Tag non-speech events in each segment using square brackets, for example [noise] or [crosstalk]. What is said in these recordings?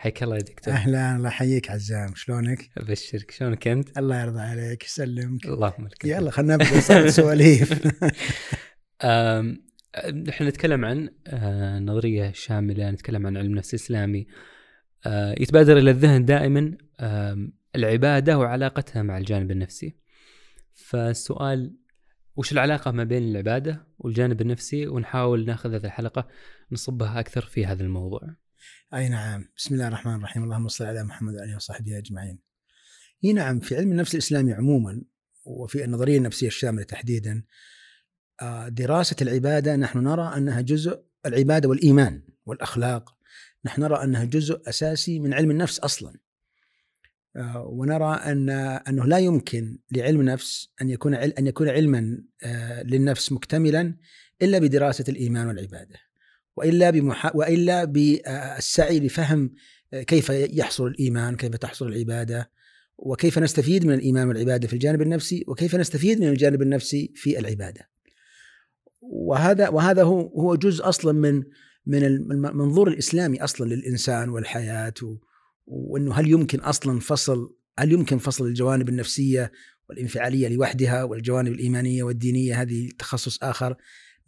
حياك الله يا دكتور. أهلا الله يحييك عزام. شلونك؟ أبشرك. شلونك أنت؟ الله يرضى عليك يسلمك. اللهم لك يلا خلينا نبدأ. سواليف. [laughs] [laughs] إحنا نتكلم عن آه، نظرية شاملة نتكلم عن علم نفس إسلامي. آه، يتبادر إلى الذهن دائما العبادة وعلاقتها مع الجانب النفسي. فالسؤال وش العلاقة ما بين العبادة والجانب النفسي؟ ونحاول ناخذ هذه الحلقة نصبها أكثر في هذا الموضوع. أي نعم. بسم الله الرحمن الرحيم. اللهم صل على محمد وعلى وصحبه أجمعين. إي نعم في علم النفس الإسلامي عموما وفي النظرية النفسية الشاملة تحديدا آه، دراسة العبادة نحن نرى أنها جزء العبادة والإيمان والأخلاق نحن نرى أنها جزء أساسي من علم النفس أصلا. آه، ونرى أن أنه لا يمكن لعلم النفس أن يكون أن يكون علما آه، للنفس مكتملا إلا بدراسة الإيمان والعبادة. وإلا بمحا... وإلا بالسعي لفهم كيف يحصل الإيمان، كيف تحصل العبادة، وكيف نستفيد من الإيمان والعبادة في الجانب النفسي، وكيف نستفيد من الجانب النفسي في العبادة. وهذا وهذا هو هو جزء أصلا من من المنظور الإسلامي أصلا للإنسان والحياة. وإنه هل يمكن أصلا فصل هل يمكن فصل الجوانب النفسية والانفعالية لوحدها والجوانب الإيمانية والدينية هذه تخصص آخر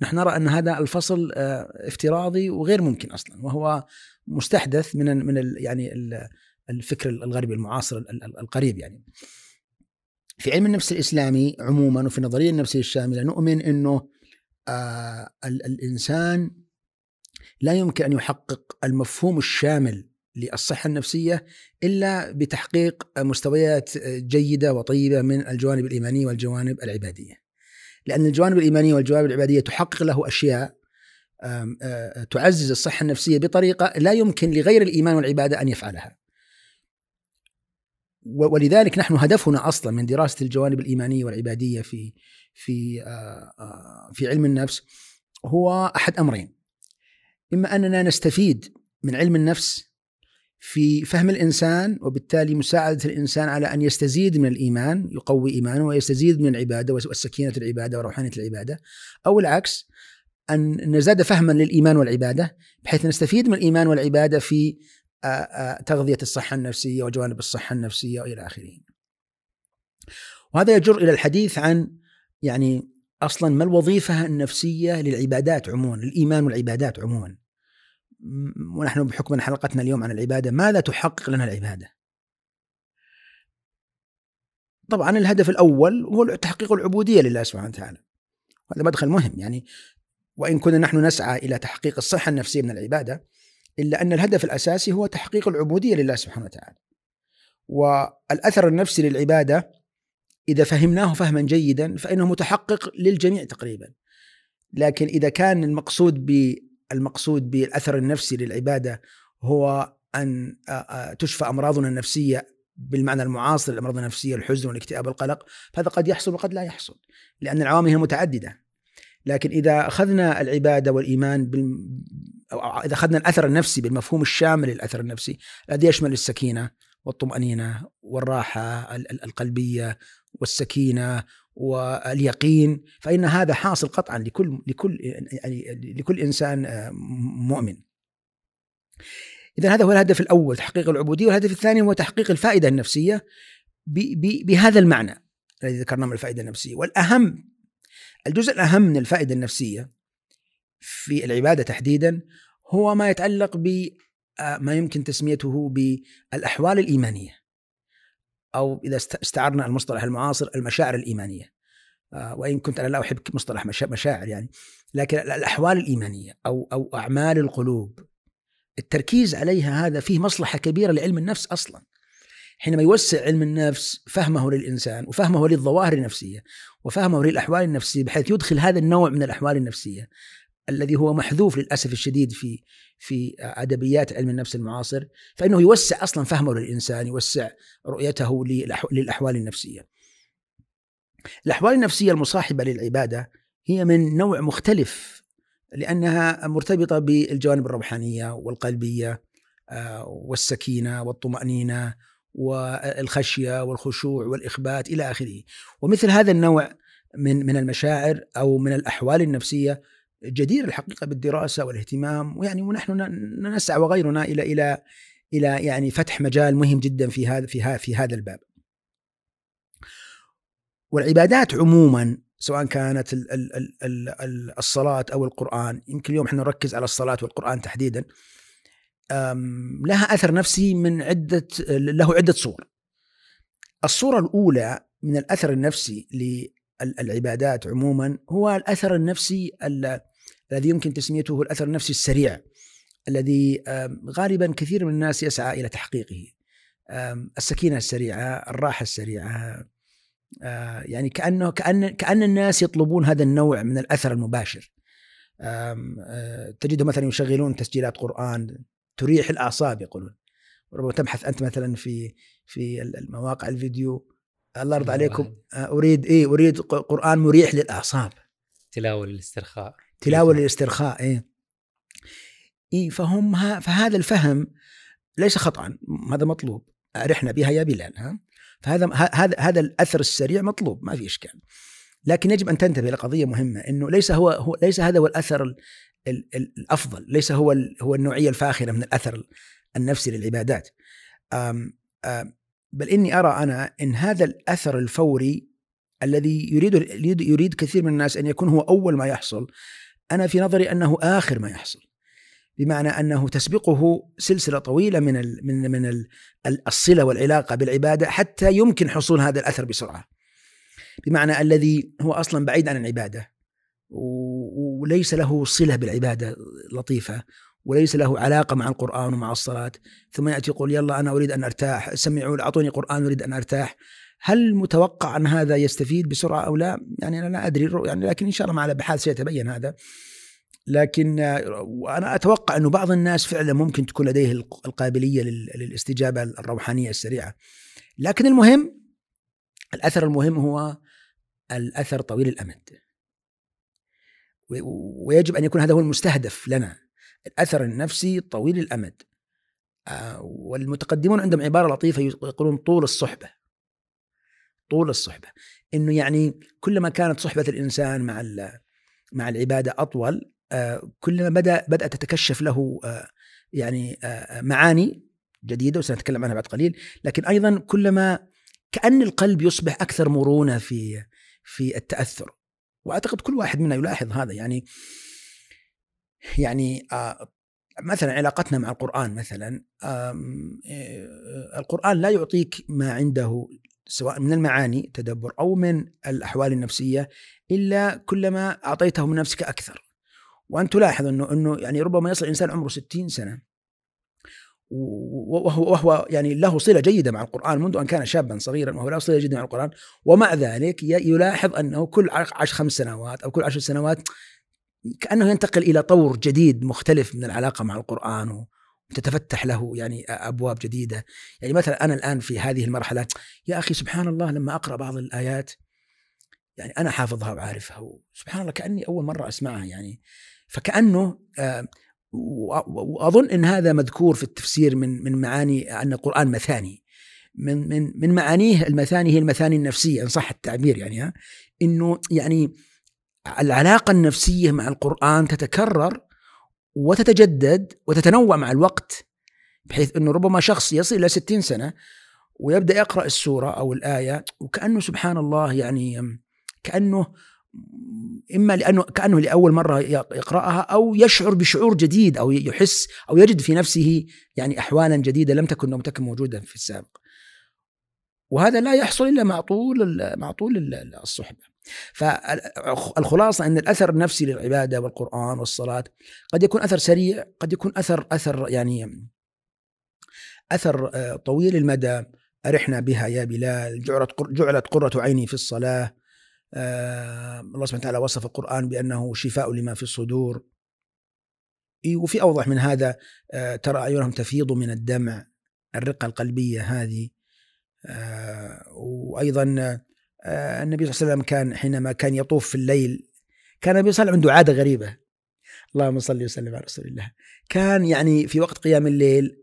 نحن نرى أن هذا الفصل آه، افتراضي وغير ممكن أصلا وهو مستحدث من من يعني ال- الفكر الغربي المعاصر ال- ال- القريب يعني. في علم النفس الإسلامي عموما وفي النظريه النفسيه الشاملة نؤمن إنه آه ال- الإنسان لا يمكن أن يحقق المفهوم الشامل للصحة النفسية إلا بتحقيق مستويات جيدة وطيبة من الجوانب الإيمانية والجوانب العبادية. لأن الجوانب الإيمانية والجوانب العبادية تحقق له أشياء تعزز الصحة النفسية بطريقة لا يمكن لغير الإيمان والعبادة أن يفعلها. ولذلك نحن هدفنا أصلا من دراسة الجوانب الإيمانية والعبادية في في في علم النفس هو أحد أمرين. إما أننا نستفيد من علم النفس في فهم الإنسان وبالتالي مساعدة الإنسان على أن يستزيد من الإيمان يقوي إيمانه ويستزيد من العبادة والسكينة العبادة وروحانية العبادة أو العكس أن نزداد فهما للإيمان والعبادة بحيث نستفيد من الإيمان والعبادة في تغذية الصحة النفسية وجوانب الصحة النفسية وإلى آخره. وهذا يجر إلى الحديث عن يعني أصلا ما الوظيفة النفسية للعبادات عموما، الايمان والعبادات عموما. ونحن بحكم حلقتنا اليوم عن العبادة ماذا تحقق لنا العبادة؟ طبعا الهدف الأول هو تحقيق العبودية لله سبحانه وتعالى. هذا مدخل مهم يعني وإن كنا نحن نسعى إلى تحقيق الصحة النفسية من العبادة إلا أن الهدف الأساسي هو تحقيق العبودية لله سبحانه وتعالى. والأثر النفسي للعبادة إذا فهمناه فهما جيدا فإنه متحقق للجميع تقريبا. لكن إذا كان المقصود ب المقصود بالأثر النفسي للعبادة هو أن تشفى أمراضنا النفسية بالمعنى المعاصر الأمراض النفسية الحزن والاكتئاب والقلق فهذا قد يحصل وقد لا يحصل لأن العوامل هي متعددة. لكن إذا أخذنا العبادة والإيمان بال... أو إذا أخذنا الأثر النفسي بالمفهوم الشامل للأثر النفسي الذي يشمل السكينة والطمأنينة والراحة ال- ال- القلبية والسكينة واليقين فإن هذا حاصل قطعا لكل لكل يعني لكل إنسان آه، مؤمن. اذا هذا هو الهدف الأول تحقيق العبودية والهدف الثاني هو تحقيق ب- ب- بهذا المعنى الذي ذكرناه من الفائدة النفسية والأهم الجزء الأهم من الفائدة النفسية في العبادة تحديدا هو ما يتعلق ب آه، يمكن تسميته بالأحوال الإيمانية أو إذا است- استعرنا المصطلح المعاصر المشاعر الإيمانية. آه، وإن كنت أنا لا أحب مصطلح مشا- مشاعر يعني لكن ال- الأحوال الإيمانية أو أو أعمال القلوب التركيز عليها هذا فيه مصلحة كبيرة لعلم النفس أصلا. حينما يوسع علم النفس فهمه للإنسان وفهمه للظواهر النفسية وفهمه للأحوال النفسية بحيث يدخل هذا النوع من الأحوال النفسية الذي هو محذوف للأسف الشديد في في أدبيات علم النفس المعاصر فإنه يوسع أصلا فهمه للإنسان يوسع رؤيته للأحوال النفسية. الأحوال النفسية المصاحبة للعبادة هي من نوع مختلف لأنها مرتبطة بالجوانب الروحانية والقلبية آه، والسكينة والطمأنينة والخشية والخشوع والإخبات إلى آخره. ومثل هذا النوع من من المشاعر أو من الأحوال النفسية جدير الحقيقة بالدراسة والاهتمام ويعني ونحن نسعى وغيرنا إلى إلى إلى يعني فتح مجال مهم جدا في هذا في في هذا الباب. والعبادات عموما سواء كانت ال ال ال ال الصلاة أو القرآن يمكن اليوم إحنا نركز على الصلاة والقرآن تحديدا لها أثر نفسي من عدة له عدة صور الصورة الأولى من الأثر النفسي للعبادات عموما هو الأثر النفسي الذي يمكن تسميته الأثر النفسي السريع الذي غالبا كثير من الناس يسعى إلى تحقيقه. السكينة السريعة الراحة السريعة آه، يعني كأنه كأن كأن الناس يطلبون هذا النوع من الأثر المباشر. تجدهم مثلا يشغلون تسجيلات قرآن تريح الأعصاب يقولون. ربما تبحث أنت مثلا في في المواقع الفيديو. الله يرضى عليكم. آه، أريد إيه أريد قرآن مريح للأعصاب. تلاوة للاسترخاء. تلاوة للاسترخاء إيه. إي فهم فهذا الفهم ليس خطا هذا مطلوب. ارحنا بها يا بلال ها. فهذا هذا هذا الأثر السريع مطلوب ما في إشكال. لكن يجب أن تنتبه إلى قضيه مهمة إنه ليس هو, هو ليس هذا هو الأثر ال ال الأفضل ليس هو هو النوعية الفاخرة من الأثر النفسي للعبادات. أم أم بل إني أرى أنا إن هذا الأثر الفوري الذي يريد يريد كثير من الناس أن يكون هو أول ما يحصل أنا في نظري أنه آخر ما يحصل بمعنى أنه تسبقه سلسلة طويلة من ال من من الصلة والعلاقة بالعبادة حتى يمكن حصول هذا الأثر بسرعة. بمعنى الذي هو أصلا بعيد عن العبادة وليس له صلة بالعبادة لطيفة وليس له علاقة مع القرآن ومع الصلاة ثم يأتي يقول يلا أنا أريد أن أرتاح سمعوا أعطوني قرآن أريد أن أرتاح هل متوقع أن هذا يستفيد بسرعة أو لا؟ يعني أنا لا أدري يعني لكن إن شاء الله مع الابحاث سيتبين هذا. لكن وأنا أتوقع أنه بعض الناس فعلا ممكن تكون لديه القابلية للاستجابة الروحانية السريعة. لكن المهم الأثر المهم هو الأثر طويل الأمد. ويجب أن يكون هذا هو المستهدف لنا. الأثر النفسي طويل الأمد. آه، والمتقدمون عندهم عبارة لطيفة يقولون طول الصحبة. طول الصحبة. إنه يعني كلما كانت صحبة الإنسان مع مع العبادة أطول كلما بدأ بدأت تتكشف له آه، يعني آه، معاني جديدة وسنتكلم عنها بعد قليل. لكن أيضا كلما كأن القلب يصبح أكثر مرونة في في التأثر. وأعتقد كل واحد منا يلاحظ هذا. يعني يعني آه، مثلا علاقتنا مع القرآن مثلا القرآن لا يعطيك ما عنده سواء من المعاني تدبر أو من الأحوال النفسية إلا كلما أعطيته من نفسك أكثر. وأن تلاحظ إنه إنه يعني ربما يصل الإنسان عمره 60 سنة وهو وهو يعني له صلة جيدة مع القرآن منذ أن كان شابا صغيرا وهو له صلة جيدة مع القرآن. ومع ذلك يلاحظ أنه كل عشر خمس سنوات أو كل عشر سنوات كأنه ينتقل إلى طور جديد مختلف من العلاقة مع القرآن وتتفتح له يعني أبواب جديدة. يعني مثلا أنا الآن في هذه المرحلة يا أخي سبحان الله لما أقرأ بعض الآيات يعني أنا حافظها وعارفها سبحان الله كأني أول مرة أسمعها يعني. فكأنه آه، وأظن إن هذا مذكور في التفسير من من معاني أن القرآن مثاني. من من من معانيه المثاني هي المثاني النفسية إن صح التعبير يعني ها. إنه يعني العلاقة النفسية مع القرآن تتكرر وتتجدد وتتنوع مع الوقت بحيث إنه ربما شخص يصل إلى 60 سنة ويبدأ يقرأ السورة أو الآية وكأنه سبحان الله يعني كأنه إما لأنه كأنه لأول مرة يقرأها أو يشعر بشعور جديد أو يحس أو يجد في نفسه يعني احوالا جديدة لم تكن لم تكن موجودة في السابق. وهذا لا يحصل إلا مع طول مع طول الصحبة. فالخلاصة أن الأثر النفسي للعبادة والقرآن والصلاة قد يكون أثر سريع، قد يكون أثر أثر يعني أثر آه، طويل المدى. أرحنا بها يا بلال. جعلت قرة عيني في الصلاة. آه الله سبحانه وتعالى وصف القرآن بأنه شفاء لما في الصدور. وفي أوضح من هذا آه ترى أعينهم تفيض من الدمع الرقة القلبية هذه. وأيضا النبي صلى الله عليه وسلم كان حينما كان يطوف في الليل كان النبي صلى الله عليه وسلم عنده عادة غريبة. اللهم صل وسلم على رسول الله. كان يعني في وقت قيام الليل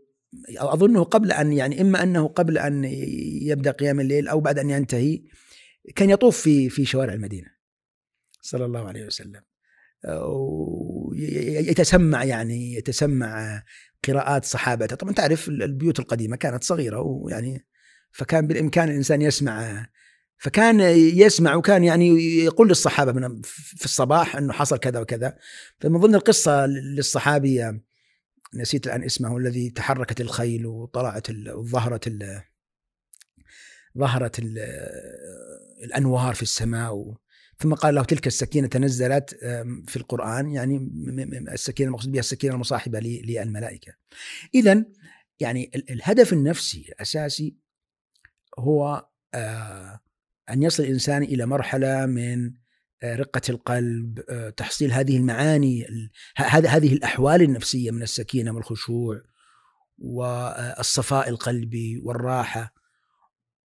أظنه قبل أن يعني إما أنه قبل أن يبدأ قيام الليل أو بعد أن ينتهي كان يطوف في في شوارع المدينة صلى الله عليه وسلم. يتسمع يعني يتسمع قراءات صحابته. طبعا تعرف البيوت القديمة كانت صغيرة ويعني فكان بالإمكان الإنسان يسمع فكان يسمع وكان يعني يقول للصحابة من في الصباح إنه حصل كذا وكذا فمن ضمن القصة للصحابي نسيت الآن اسمه الذي تحركت الخيل وطلعت ظهرت ظهرت الأنوار في السماء ثم قال له تلك السكينة تنزلت في القرآن يعني السكينة المقصود بها السكينة المصاحبة للملائكه. اذا يعني الهدف النفسي الأساسي هو آه، أن يصل الإنسان إلى مرحلة من آه، رقة القلب، آه، تحصيل هذه المعاني هذه الأحوال النفسية من السكينة والخشوع والصفاء القلبي والراحة.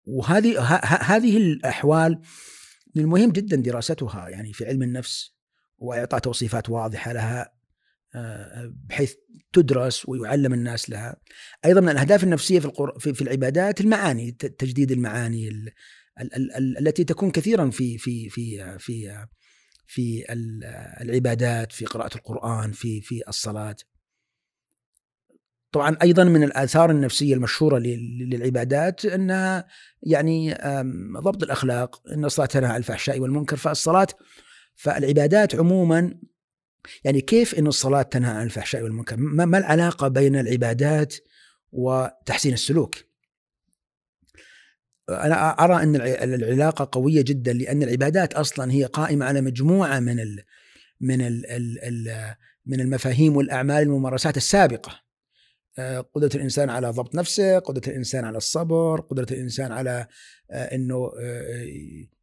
وهذه هذه الأحوال من المهم جدا دراستها يعني في علم النفس وإعطاء توصيفات واضحة لها بحيث تدرس ويعلم الناس لها. أيضا من الأهداف النفسية في في, العبادات المعاني تجديد المعاني ال ال ال التي تكون كثيرا في في في في في العبادات في قراءة القرآن في في الصلاة طبعا أيضا من الآثار النفسية المشهورة للعبادات انها يعني ضبط الأخلاق أن الصلاة تنهى عن الفحشاء والمنكر فالصلاة فالعبادات عموما يعني كيف أن الصلاة تنهى عن الفحشاء والمنكر؟ ما العلاقة بين العبادات وتحسين السلوك؟ أنا أرى أن العلاقة قوية جدا لأن العبادات أصلا هي قائمة على مجموعة من ال من ال ال من المفاهيم والأعمال الممارسات السابقة. قدرة الإنسان على ضبط نفسه قدرة الإنسان على الصبر قدرة الإنسان على آه،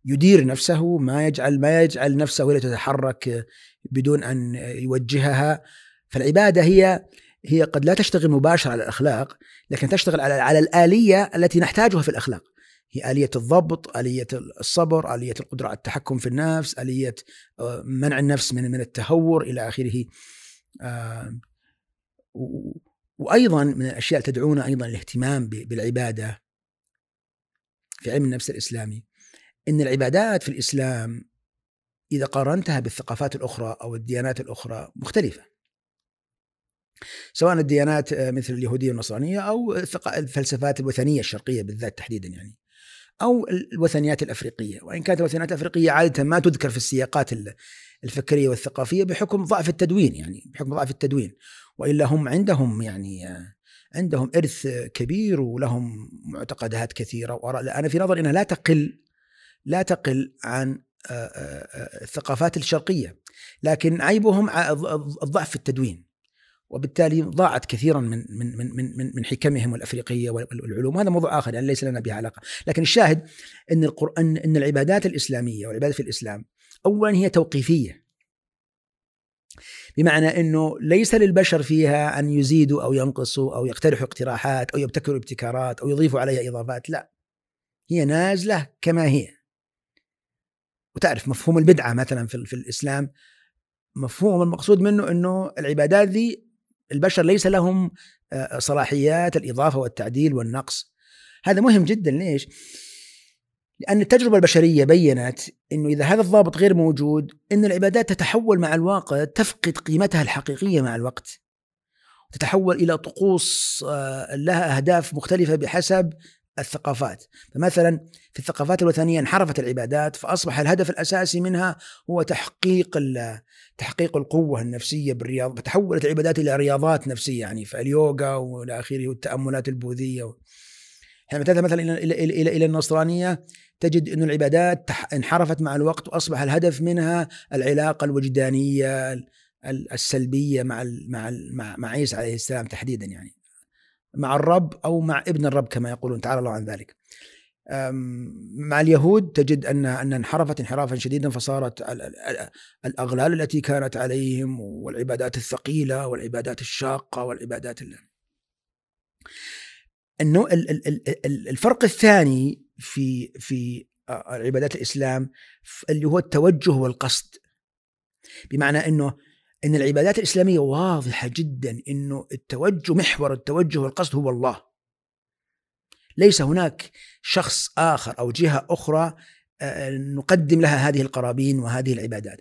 يدير نفسه ما يجعل ما يجعل نفسه تتحرك بدون أن يوجهها. فالعبادة هي هي قد لا تشتغل مباشرة على الأخلاق لكن تشتغل على على الآلية التي نحتاجها في الأخلاق. هي آلية الضبط آلية الصبر آلية القدرة على التحكم في النفس آلية منع النفس من من التهور إلى آخره وأيضا من الأشياء تدعونا أيضا الاهتمام بالعبادة في علم النفس الإسلامي إن العبادات في الإسلام إذا قارنتها بالثقافات الأخرى أو الديانات الأخرى مختلفة. سواء الديانات مثل اليهودية والنصرانية أو الفلسفات الوثنية الشرقية بالذات تحديدا يعني. أو الوثنيات الأفريقية، وإن كانت الوثنيات الأفريقية عادة ما تذكر في السياقات الفكرية والثقافية بحكم ضعف التدوين يعني بحكم ضعف التدوين. وإلا هم عندهم يعني عندهم إرث كبير ولهم معتقدات كثيرة. واراء أنا في نظري إنها لا تقل لا تقل عن الثقافات الشرقية. لكن عيبهم الضعف في التدوين. وبالتالي ضاعت كثيرا من من من من من حكمهم الافريقيه والعلوم هذا موضوع آخر يعني ليس لنا به علاقة. لكن الشاهد إن القرآن إن العبادات الإسلامية والعبادات في الإسلام اولا هي توقيفية. بمعنى إنه ليس للبشر فيها أن يزيدوا أو ينقصوا أو يقترحوا اقتراحات أو يبتكروا ابتكارات أو يضيفوا عليها إضافات لا. هي نازلة كما هي. وتعرف مفهوم البدعة مثلا في, في الإسلام مفهوم المقصود منه إنه العبادات ذي البشر ليس لهم آه، صلاحيات الإضافة والتعديل والنقص هذا مهم جدا ليش؟ لأن التجربة البشرية بينت أنه إذا هذا الضابط غير موجود أن العبادات تتحول مع الواقع تفقد قيمتها الحقيقية مع الوقت تتحول إلى طقوس آه، لها أهداف مختلفة بحسب الثقافات. فمثلا في الثقافات الوثنية انحرفت العبادات فأصبح الهدف الأساسي منها هو تحقيق تحقيق القوة النفسية بالرياضة. فتحولت العبادات إلى رياضات نفسية يعني فاليوغا وإلى آخره والتأملات البوذية. حينما تذهب مثلا إلى, إلى, إلى, إلى النصرانية تجد أن العبادات انحرفت مع الوقت وأصبح الهدف منها العلاقة الوجدانية السلبية مع مع مع, مع عيسى عليه السلام تحديدا يعني. مع الرب أو مع ابن الرب كما يقولون. تعالى الله عن ذلك. مع اليهود تجد أن أن انحرفت انحرافا شديدا فصارت الأغلال التي كانت عليهم والعبادات الثقيلة والعبادات الشاقة والعبادات إنه الفرق الثاني في في عبادات الإسلام اللي هو التوجه والقصد. بمعنى إنه إن العبادات الإسلامية واضحة جدا إنه التوجه محور التوجه والقصد هو الله. ليس هناك شخص آخر أو جهة أخرى نقدم لها هذه القرابين وهذه العبادات.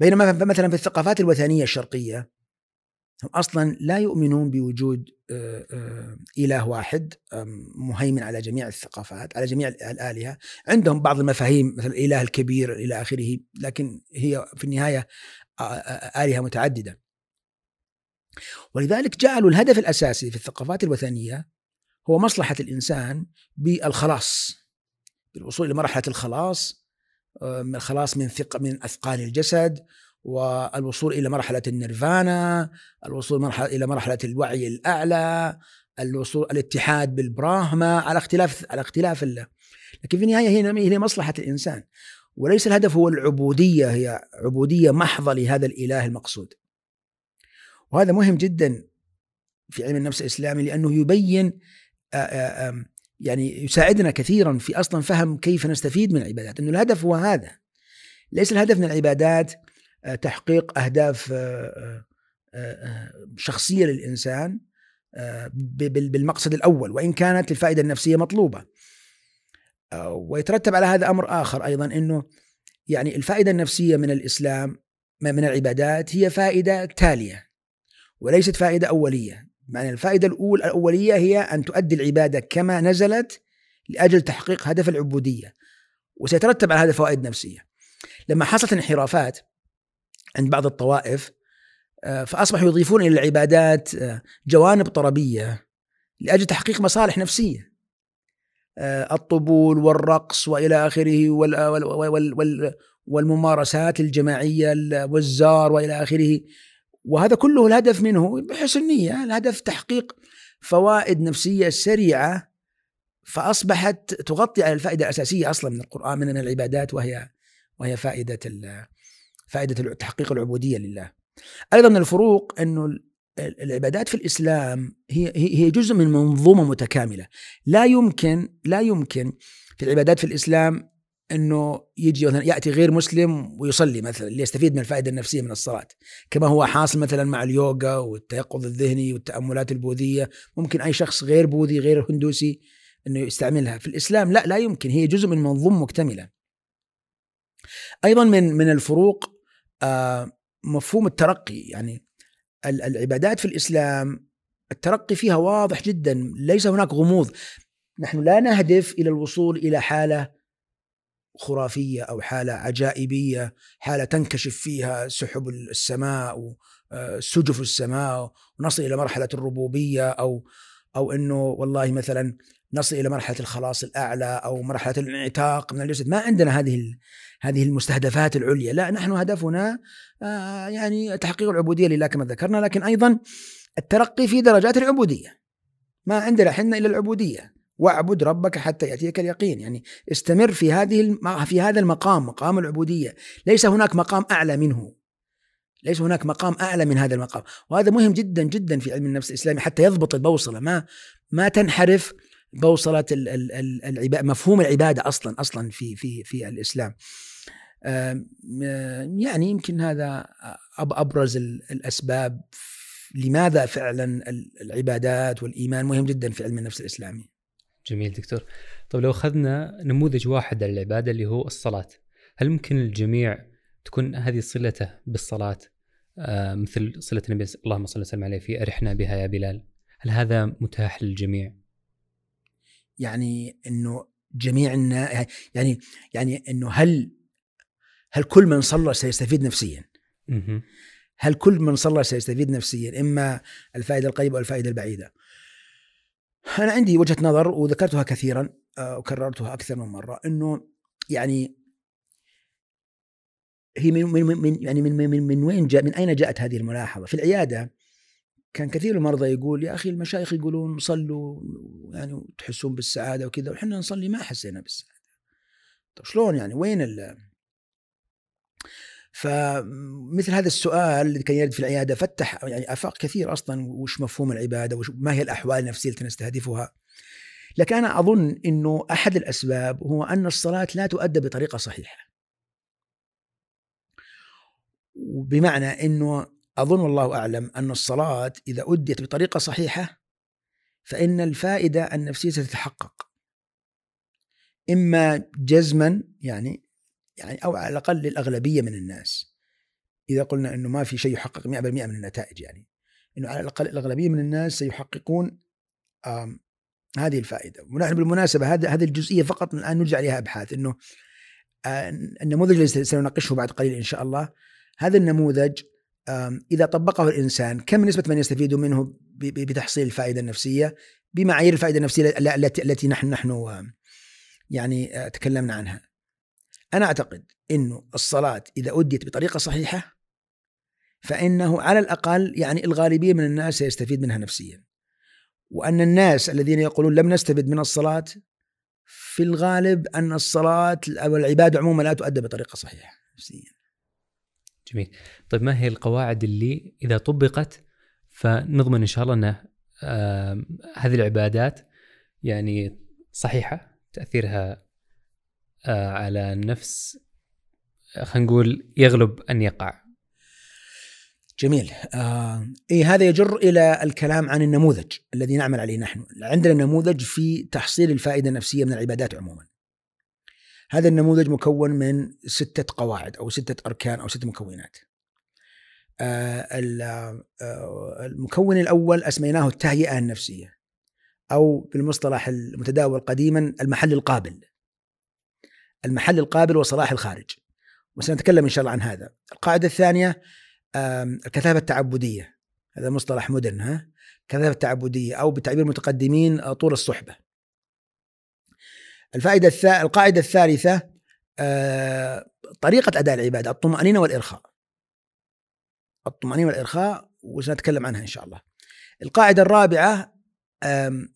بينما مثلا في الثقافات الوثنية الشرقية هم أصلا لا يؤمنون بوجود آه، آه، إله واحد آم، مهيمن على جميع الثقافات على جميع الآلهة. عندهم بعض المفاهيم مثل الإله الكبير إلى آخره لكن هي في النهاية آه، آه، آلهة متعددة. ولذلك جعلوا الهدف الأساسي في الثقافات الوثنية هو مصلحة الإنسان بالخلاص بالوصول إلى مرحله الخلاص آه، من الخلاص من ثق من اثقال الجسد والوصول إلى مرحلة النيرفانا، الوصول مرحلة إلى مرحلة الوعي الأعلى، الوصول الاتحاد بالبراهما على اختلاف على اختلاف ال... لكن في النهاية هي هي مصلحة الإنسان وليس الهدف هو العبودية هي عبودية محضة لهذا الإله المقصود. وهذا مهم جدا في علم النفس الإسلامي لأنه يبين يعني يساعدنا كثيرا في أصلا فهم كيف نستفيد من العبادات، إنه الهدف هو هذا. ليس الهدف من العبادات تحقيق أهداف آه، آه، آه، شخصية للإنسان بالمقصد الأول وإن كانت الفائدة النفسية مطلوبة. ويترتب على هذا أمر آخر أيضا إنه يعني الفائدة النفسية من الإسلام من العبادات هي فائدة تالية وليست فائدة أولية، معنى الفائدة الاولى الأولية هي أن تؤدي العبادة كما نزلت لأجل تحقيق هدف العبودية وسيترتب على هذا فوائد نفسية. لما حصلت انحرافات عند بعض الطوائف آه، فأصبحوا يضيفون إلى العبادات آه، جوانب طربية لأجل تحقيق مصالح نفسية. آه، الطبول والرقص وإلى آخره وال وال وال وال والممارسات الجماعية ال- والزار وإلى آخره وهذا كله الهدف منه بحسن نيه الهدف تحقيق فوائد نفسية سريعة فأصبحت تغطي على الفائدة الأساسية أصلا من القرآن من العبادات وهي وهي فائدة فائدة تحقيق العبودية لله. أيضا من الفروق ال- العبادات في الإسلام هي هي جزء من منظومة متكاملة، لا يمكن لا يمكن في العبادات في الإسلام أنه يجي مثلا يأتي غير مسلم ويصلي مثلا ليستفيد من الفائدة النفسية من الصلاة، كما هو حاصل مثلا مع اليوغا والتيقظ الذهني والتأملات البوذية، ممكن أي شخص غير بوذي غير هندوسي أنه يستعملها، في الإسلام لا لا يمكن. هي جزء من منظومة مكتملة. أيضا من من الفروق مفهوم الترقي. يعني ال- العبادات في الإسلام الترقي فيها واضح جدا ليس هناك غموض. نحن لا نهدف إلى الوصول إلى حالة خرافية أو حالة عجائبية حالة تنكشف فيها سحب السماء وسجف السماء ونصل إلى مرحلة الربوبية أو أو إنه والله مثلا نصل إلى مرحلة الخلاص الأعلى أو مرحلة الانعتاق من الجسد. ما عندنا هذه هذه المستهدفات العليا. لا نحن هدفنا آه، يعني تحقيق العبودية لله كما ذكرنا لكن أيضا الترقي في درجات العبودية. ما عندنا حنا إلا العبودية. واعبد ربك حتى يأتيك اليقين. يعني استمر في هذه في هذا المقام مقام العبودية. ليس هناك مقام أعلى منه. ليس هناك مقام أعلى من هذا المقام. وهذا مهم جدا جدا في علم النفس الإسلامي حتى يضبط البوصلة. ما ما تنحرف بوصله ال- ال- ال- العباده مفهوم العبادة أصلا أصلا في في في الإسلام. يعني يمكن هذا أبرز ال- الأسباب لماذا فعلا ال- العبادات والإيمان مهم جدا في علم النفس الإسلامي. جميل دكتور. طب لو أخذنا نموذج واحد للعباده اللي هو الصلاة هل ممكن الجميع تكون هذه صلته بالصلاة؟ مثل صلة النبي اللهم صل وسلم عليه في أرحنا بها يا بلال هل هذا متاح للجميع؟ يعني إنه جميع. يعني يعني إنه هل هل كل من صلى سيستفيد نفسيا؟ هل كل من صلى سيستفيد نفسيا؟ إما الفائدة القريبة والفائده البعيدة. أنا عندي وجهة نظر وذكرتها كثيرا آه، وكررتها أكثر من مرة إنه يعني هي من من من يعني من من, من وين جاء من أين جاءت هذه الملاحظة؟ في العيادة كان كثير المرضى يقول يا أخي المشايخ يقولون صلوا يعني تحسون بالسعادة وكذا وحنا نصلي ما حسينا بالسعادة. طيب شلون يعني وين ال فمثل هذا السؤال اللي كان يرد في العيادة فتح يعني آفاق كثير أصلا وش مفهوم العبادة وش ما هي الأحوال النفسية التي نستهدفها. لكن أنا أظن إنه أحد الأسباب هو أن الصلاة لا تؤدى بطريقة صحيحة. بمعنى إنه أظن والله أعلم أن الصلاة إذا أديت بطريقة صحيحة فإن الفائدة النفسية ستتحقق. إما جزما يعني يعني أو على الأقل للاغلبيه من الناس. إذا قلنا إنه ما في شيء يحقق 100% من النتائج يعني. إنه على الأقل الأغلبية من الناس سيحققون هذه الفائدة ونحن بالمناسبة هذه هذه الجزئية فقط الآن نرجع عليها أبحاث إنه آه، النموذج الذي سنناقشه بعد قليل إن شاء الله هذا النموذج إذا طبقه الإنسان كم نسبة من يستفيد منه بتحصيل الفائدة النفسية بمعايير الفائدة النفسية التي التي نحن نحن يعني آه، تكلمنا عنها. أنا أعتقد إنه الصلاة إذا أديت بطريقة صحيحة فإنه على الأقل يعني الغالبية من الناس سيستفيد منها نفسيا. وأن الناس الذين يقولون لم نستفد من الصلاة في الغالب أن الصلاة أو العبادة عموما لا تؤدى بطريقة صحيحة نفسيا. جميل. طيب ما هي القواعد اللي إذا طبقت فنضمن إن شاء الله إن هذه العبادات يعني صحيحة تأثيرها على النفس خلينا نقول يغلب أن يقع. جميل. آه إيه هذا يجر إلى الكلام عن النموذج الذي نعمل عليه نحن. عندنا نموذج في تحصيل الفائدة النفسية من العبادات عموما. هذا النموذج مكون من ستة قواعد أو ستة أركان أو ستة مكونات. آه المكون الأول أسميناه التهيئة النفسية أو بالمصطلح المتداول قديما المحل القابل. المحل القابل وصلاح الخارج وسنتكلم إن شاء الله عن هذا. القاعدة الثانية الكثافة التعبدية. هذا مصطلح مدن ها؟ كثافة التعبدية أو بتعبير المتقدمين آه، طول الصحبة. الفائدة الث... القاعدة الثالثة آه، طريقة أداء العبادة الطمأنينة والإرخاء. الطمأنينة والإرخاء وسنتكلم عنها إن شاء الله. القاعدة الرابعة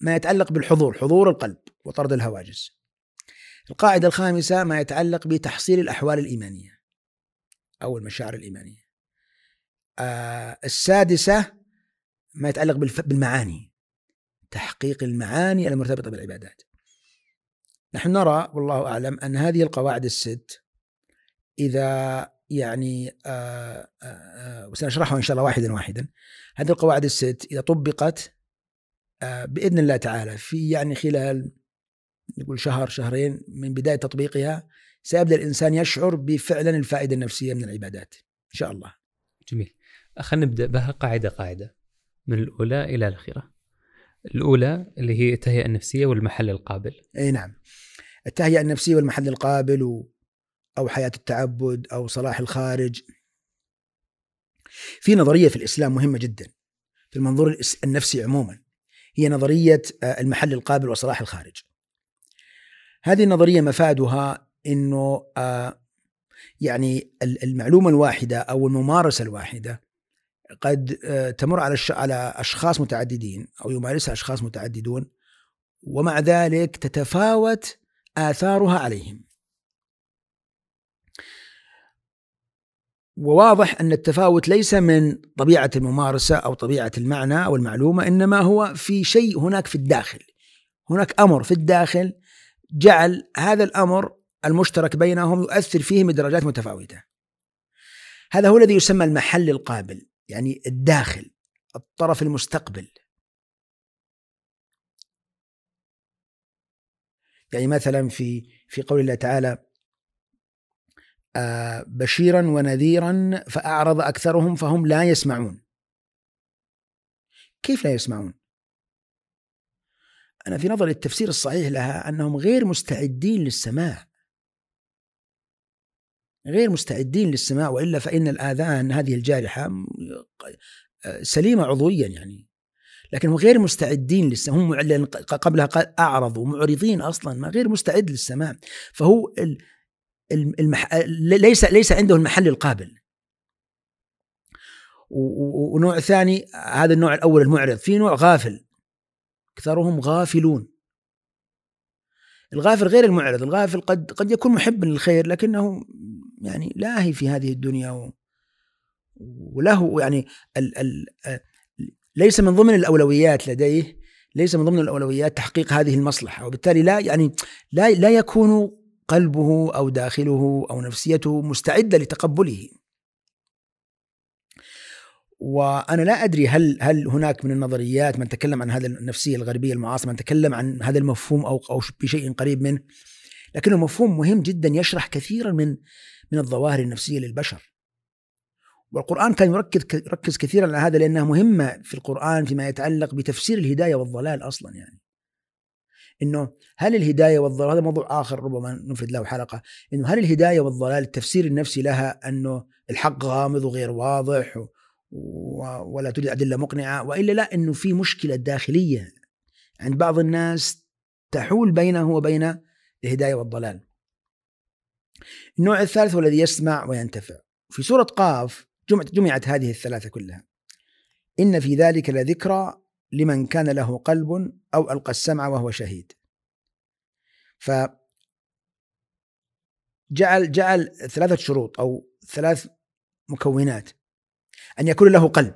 ما يتعلق بالحضور حضور القلب وطرد الهواجس. القاعدة الخامسة ما يتعلق بتحصيل الأحوال الإيمانية أو المشاعر الإيمانية. آه السادسة ما يتعلق بالمعاني تحقيق المعاني المرتبطة بالعبادات. نحن نرى والله أعلم أن هذه القواعد الست إذا يعني آه آه, آه، وسنشرحها إن شاء الله واحدا واحدا. هذه القواعد الست إذا طبقت آه بإذن الله تعالى في يعني خلال نقول شهر شهرين من بداية تطبيقها سيبدأ الإنسان يشعر بفعلا الفائدة النفسية من العبادات إن شاء الله. جميل. خلينا نبدأ بها قاعدة قاعدة من الأولى إلى الأخيرة. الأولى اللي هي التهيئة النفسية والمحل القابل. إي نعم. التهيئة النفسية والمحل القابل و... أو حياة التعبد أو صلاح الخارج. في نظرية في الإسلام مهمة جدا في المنظور النفسي عموما هي نظرية آه، المحل القابل وصلاح الخارج. هذه النظرية مفادها إنه آه، يعني المعلومة الواحدة أو الممارسة الواحدة قد آه، تمر على على أشخاص متعددين أو يمارسها أشخاص متعددون ومع ذلك تتفاوت آثارها عليهم. وواضح أن التفاوت ليس من طبيعة الممارسة أو طبيعة المعنى أو المعلومة إنما هو في شيء هناك في الداخل. هناك أمر في الداخل جعل هذا الأمر المشترك بينهم يؤثر فيهم بدرجات متفاوتة. هذا هو الذي يسمى المحل القابل. يعني الداخل الطرف المستقبل. يعني مثلا في في قول الله تعالى آه، بشيرا ونذيرا فأعرض أكثرهم فهم لا يسمعون. كيف لا يسمعون؟ أنا في نظري التفسير الصحيح لها أنهم غير مستعدين للسماع. غير مستعدين للسماع وإلا فإن الآذان هذه الجارحة سليمة عضويا يعني. لكن غير مستعدين للسماع هم قبلها اعرضوا معرضين أصلا ما غير مستعد للسماع. فهو المح... ليس ليس عنده المحل القابل. ونوع ثاني هذا النوع الأول المعرض في نوع غافل. أكثرهم غافلون. الغافل غير المعرض الغافل قد قد يكون محبا للخير لكنه يعني لاهي في هذه الدنيا و وله يعني ال ال ليس من ضمن الأولويات لديه ليس من ضمن الأولويات تحقيق هذه المصلحة وبالتالي لا يعني لا لا يكون قلبه أو داخله أو نفسيته مستعدة لتقبله. وأنا لا أدري هل هل هناك من النظريات من تكلم عن هذا النفسية الغربية المعاصرة من تكلم عن هذا المفهوم أو أو بشيء قريب منه لكنه مفهوم مهم جدا يشرح كثيرا من من الظواهر النفسية للبشر. والقرآن كان يركز يركز كثيرا على هذا لأنها مهمة في القرآن فيما يتعلق بتفسير الهداية والضلال أصلا يعني. إنه هل الهداية والضلال هذا موضوع آخر ربما نفرد له حلقة. إنه هل الهداية والضلال التفسير النفسي لها أنه الحق غامض وغير واضح ولا توجد أدلة مقنعة وإلا لا إنه في مشكلة داخلية عند بعض الناس تحول بينه وبين الهداية والضلال. النوع الثالث هو الذي يسمع وينتفع. في سورة قاف جمعت, هذه الثلاثة كلها. إن في ذلك لذكرى لمن كان له قلب أو ألقى السمع وهو شهيد. ف جعل جعل ثلاثة شروط أو ثلاث مكونات أن يكون له قلب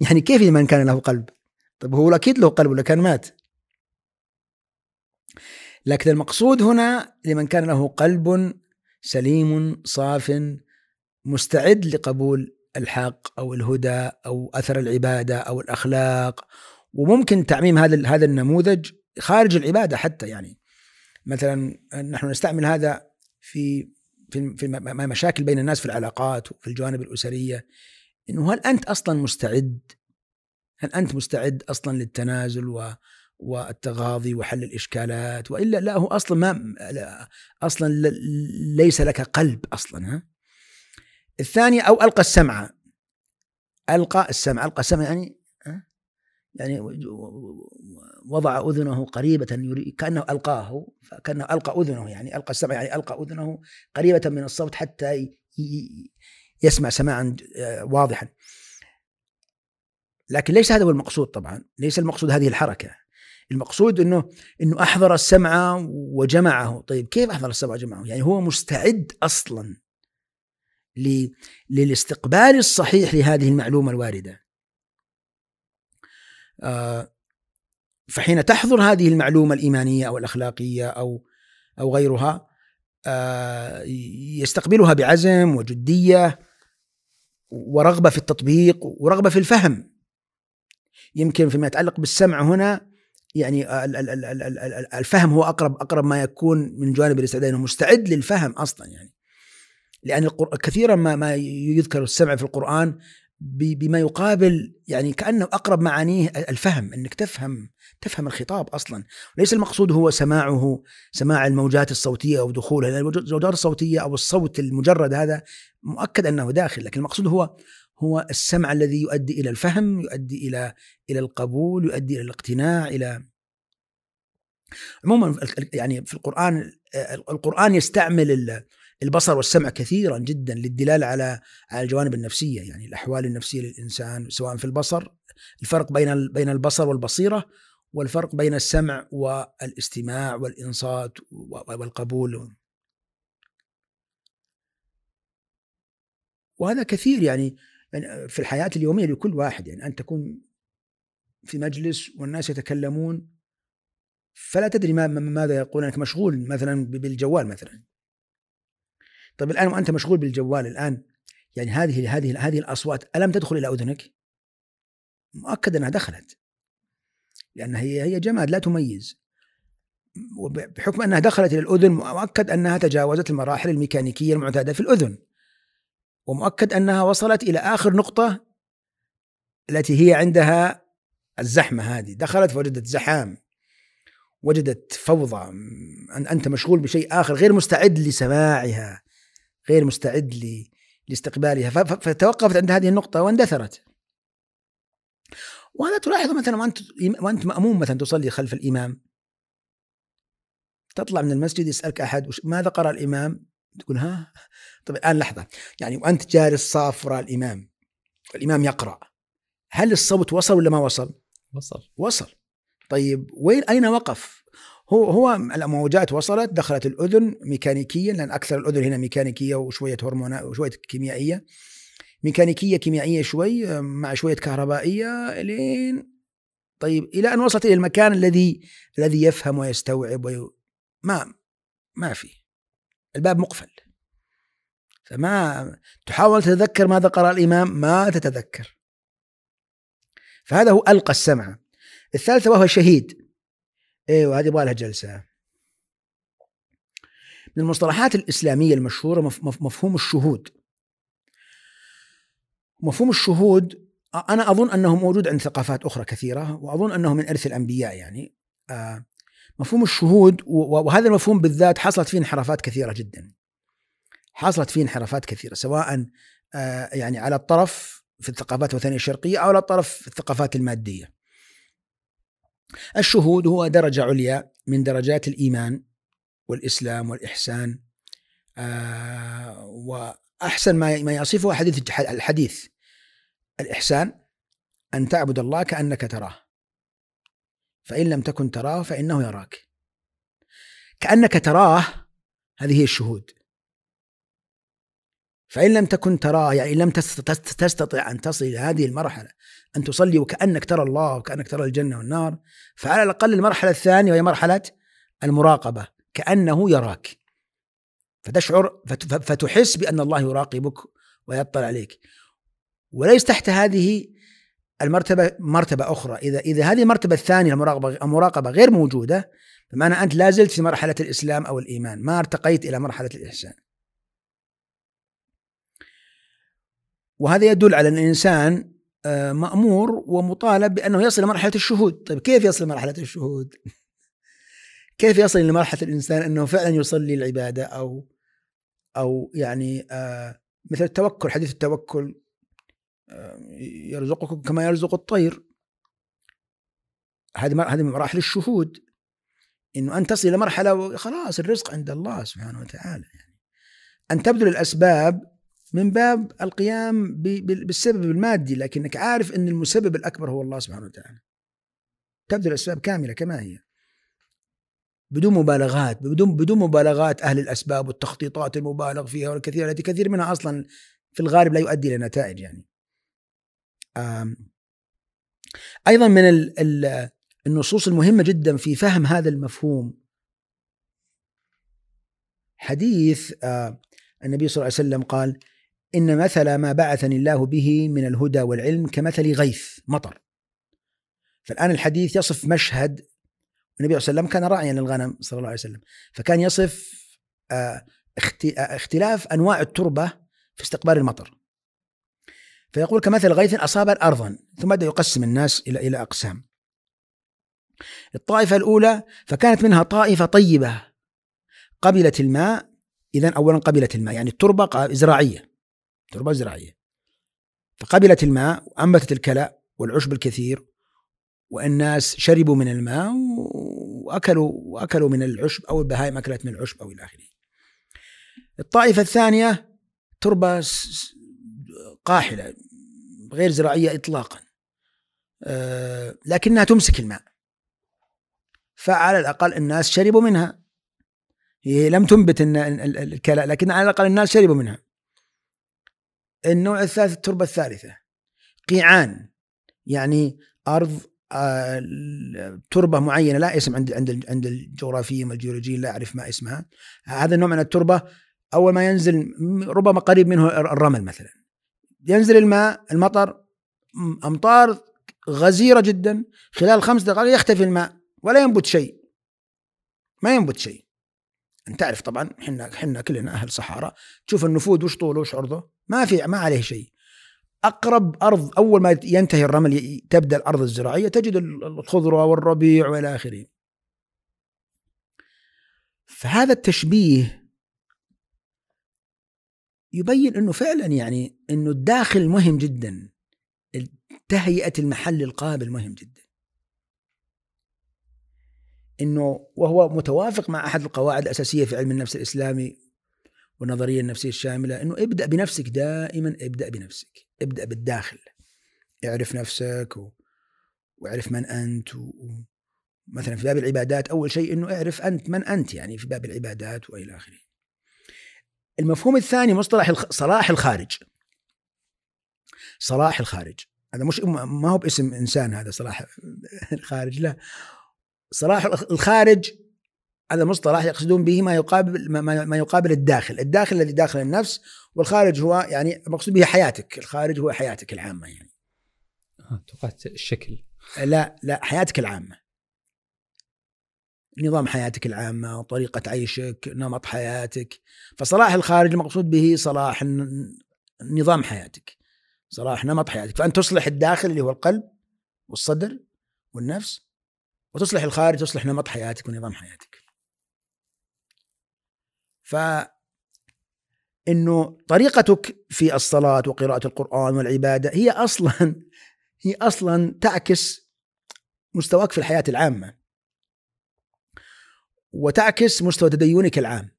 يعني كيف لمن كان له قلب طيب هو أكيد له قلب ولا كان مات لكن المقصود هنا لمن كان له قلب سليم صاف مستعد لقبول الحق أو الهدى أو أثر العبادة أو الأخلاق. وممكن تعميم هذا هذا النموذج خارج العبادة حتى يعني. مثلا نحن نستعمل هذا في في في مشاكل بين الناس في العلاقات وفي الجوانب الأسرية. إنه هل أنت أصلا مستعد؟ هل أنت مستعد أصلا للتنازل والتغاضي وحل الإشكالات وإلا لا هو أصلا ما أصلا ليس لك قلب أصلا ها. الثانية أو ألقى السمع. ألقى السمع ألقى السمع يعني يعني وضع أذنه قريبة كأنه ألقاه فكانه ألقى أذنه يعني ألقى السمع يعني ألقى أذنه قريبة من الصوت حتى يسمع سماعا آه، واضحا. لكن ليس هذا هو المقصود طبعا ليس المقصود هذه الحركة. المقصود إنه إنه أحضر السمع وجمعه. طيب كيف أحضر السمع وجمعه؟ يعني هو مستعد أصلا للاستقبال الصحيح لهذه المعلومة الواردة. آه، فحين تحضر هذه المعلومة الإيمانية أو الأخلاقية أو أو غيرها آه، يستقبلها بعزم وجدية ورغبة في التطبيق ورغبة في الفهم. يمكن فيما يتعلق بالسمع هنا يعني الفهم هو اقرب أقرب ما يكون من جانب الاستعداد انه مستعد للفهم أصلا يعني. لأن كثيرا ما ما يذكر السمع في القرآن بما يقابل يعني كأنه أقرب معانيه الفهم إنك تفهم تفهم الخطاب أصلا. ليس المقصود هو سماعه سماع الموجات الصوتية أو دخولها الموجات الصوتية أو الصوت المجرد هذا مؤكد أنه داخل لكن المقصود هو هو السمع الذي يؤدي إلى الفهم يؤدي إلى إلى القبول يؤدي إلى الاقتناع إلى عموما يعني في القرآن القرآن يستعمل البصر والسمع كثيرا جدا للدلالة على على الجوانب النفسية يعني الأحوال النفسية للإنسان سواء في البصر الفرق بين بين البصر والبصيرة والفرق بين السمع والاستماع والإنصات والقبول. وهذا كثير يعني, يعني في الحياة اليومية لكل واحد يعني أن تكون في مجلس والناس يتكلمون. فلا تدري ما ماذا يقول أنك مشغول مثلا بالجوال مثلا. طيب الآن وأنت مشغول بالجوال الآن يعني هذه هذه هذه الأصوات ألم تدخل إلى أذنك؟ مؤكد أنها دخلت. لانها هي هي جماد لا تميز. وبحكم أنها دخلت إلى الأذن مؤكد أنها تجاوزت المراحل الميكانيكية المعتادة في الأذن. ومؤكد أنها وصلت إلى آخر نقطة التي هي عندها الزحمة هذه. دخلت فوجدت زحام وجدت فوضى أنت مشغول بشيء آخر غير مستعد لسماعها غير مستعد لاستقبالها. فتوقفت عند هذه النقطة واندثرت. وهذا تلاحظ مثلا وانت وأنت مأموم مثلا تصلي خلف الإمام. تطلع من المسجد يسألك أحد ماذا قرأ الإمام؟ تقول ها؟ طيب الآن لحظة. يعني وأنت جالس صاف وراء الإمام. الإمام يقرأ. هل الصوت وصل ولا ما وصل؟ وصل. وصل. طيب وين أين وقف؟ هو هو الموجات وصلت دخلت الأذن ميكانيكيا لأن أكثر الأذن هنا ميكانيكية وشوية هرمونات وشوية كيميائية. ميكانيكية كيميائية شوي مع شوية كهربائية لين طيب إلى أن وصلت إلى المكان الذي الذي يفهم ويستوعب وي... ما ما في. الباب مقفل. فما تحاول تتذكر ماذا قرأ الإمام؟ ما تتذكر. فهذا هو ألقى السمع. الثالثة وهو شهيد إيوه هذه يبغى لها جلسة. من المصطلحات الإسلامية المشهورة مفهوم الشهود. مفهوم الشهود أنا أظن أنه موجود عند ثقافات أخرى كثيرة وأظن أنه من إرث الأنبياء يعني. آه، مفهوم الشهود وهذا المفهوم بالذات حصلت فيه انحرافات كثيرة جدا. حصلت فيه انحرافات كثيرة سواء آه، يعني على الطرف في الثقافات الوثنية الشرقية أو على الطرف في الثقافات المادية. الشهود هو درجة عليا من درجات الإيمان والإسلام والإحسان آه، وأحسن ما ما يصفه حديث الحديث. الإحسان أن تعبد الله كأنك تراه. فإن لم تكن تراه فإنه يراك. كأنك تراه هذه هي الشهود. فإن لم تكن تراه يعني لم تستطع أن تصل إلى هذه المرحلة أن تصلي وكأنك ترى الله وكأنك ترى الجنة والنار فعلى الأقل المرحلة الثانية وهي مرحلة المراقبة كأنه يراك. فتشعر فتحس بأن الله يراقبك ويطلع عليك. وليس تحت هذه المرتبة مرتبة أخرى. إذا إذا هذه المرتبة الثانية المراقبة المراقبة غير موجودة بمعنى أنت لا زلت في مرحلة الإسلام أو الإيمان ما ارتقيت إلى مرحلة الإحسان. وهذا يدل على أن الإنسان آه، مأمور ومطالب بأنه يصل لمرحلة الشهود. طيب كيف يصل لمرحلة الشهود؟ [laughs] كيف يصل لمرحلة الإنسان أنه فعلا يصلي العبادة أو أو يعني آه، مثل التوكل حديث التوكل يرزقكم كما يرزق الطير. هذه هذه مراحل الشهود. إنه أن تصل إلى مرحلة خلاص الرزق عند الله سبحانه وتعالى يعني. أن تبذل الأسباب من باب القيام بالسبب المادي لكنك عارف إن المسبب الأكبر هو الله سبحانه وتعالى. تبذل الأسباب كاملة كما هي. بدون مبالغات بدون بدون مبالغات أهل الأسباب والتخطيطات المبالغ فيها والكثير التي كثير منها أصلا في الغالب لا يؤدي إلى نتائج يعني. أيضا من النصوص المهمة جدا في فهم هذا المفهوم. حديث النبي صلى الله عليه وسلم قال إن مثل ما بعثني الله به من الهدى والعلم كمثل غيث مطر. فالآن الحديث يصف مشهد النبي صلى الله عليه وسلم كان راعيا للغنم صلى الله عليه وسلم. فكان يصف اختلاف أنواع التربة في استقبال المطر. فيقول كمثل غيث أصاب أرضا ثم بدأ يقسم الناس إلى إلى أقسام. الطائفة الأولى فكانت منها طائفة طيبة. قبلت الماء إذا أولا قبلت الماء يعني التربة زراعية تربة زراعية فقبلت الماء وأنبتت الكلأ والعشب الكثير والناس شربوا من الماء وأكلوا وأكلوا من العشب أو البهائم أكلت من العشب أو إلى آخره. الطائفة الثانية تربة قاحلة غير زراعية إطلاقا. آه، لكنها تمسك الماء. فعلى الأقل الناس شربوا منها. هي لم تنبت الكلاء لكن على الأقل الناس شربوا منها. النوع الثالث التربة الثالثة. قيعان يعني أرض آه، تربة معينة لا اسم عند عند عند الجغرافيين والجيولوجيين لا أعرف ما اسمها. هذا النوع من التربة أول ما ينزل ربما قريب منه الرمل مثلا. ينزل الماء المطر أمطار غزيرة جدا خلال خمس دقائق يختفي الماء ولا ينبت شيء. ما ينبت شيء. أنت تعرف طبعا إحنا إحنا كلنا أهل صحراء تشوف النفود وش طوله وش عرضه؟ ما في ما عليه شيء. أقرب أرض أول ما ينتهي الرمل تبدأ الأرض الزراعية تجد الخضرة والربيع والى آخره. فهذا التشبيه يبين إنه فعلا يعني إنه الداخل مهم جدا. تهيئة المحل القابل مهم جدا. إنه وهو متوافق مع أحد القواعد الأساسية في علم النفس الإسلامي والنظريه النفسيه الشاملة إنه ابدأ بنفسك دائما ابدأ بنفسك ابدأ بالداخل. اعرف نفسك و... واعرف من أنت و... مثلا في باب العبادات أول شيء إنه اعرف أنت من أنت يعني في باب العبادات وإلى آخره. المفهوم الثاني مصطلح صلاح الخارج. صلاح الخارج. هذا مش ما هو باسم إنسان هذا صلاح [laughs] الخارج لا. صلاح الخارج هذا مصطلح يقصدون به ما يقابل ما يقابل الداخل، الداخل الذي داخل النفس والخارج هو يعني مقصود به حياتك، الخارج هو حياتك العامة يعني. آه، توقعت الشكل. لا لا حياتك العامة. نظام حياتك العامة وطريقة عيشك نمط حياتك. فصلاح الخارج المقصود به صلاح نظام حياتك. صلاح نمط حياتك. فأنت تصلح الداخل اللي هو القلب والصدر والنفس وتصلح الخارج تصلح نمط حياتك ونظام حياتك. ف إنه طريقتك في الصلاة وقراءة القرآن والعبادة هي أصلا هي أصلا تعكس مستواك في الحياة العامة. وتعكس مستوى تدينك العام.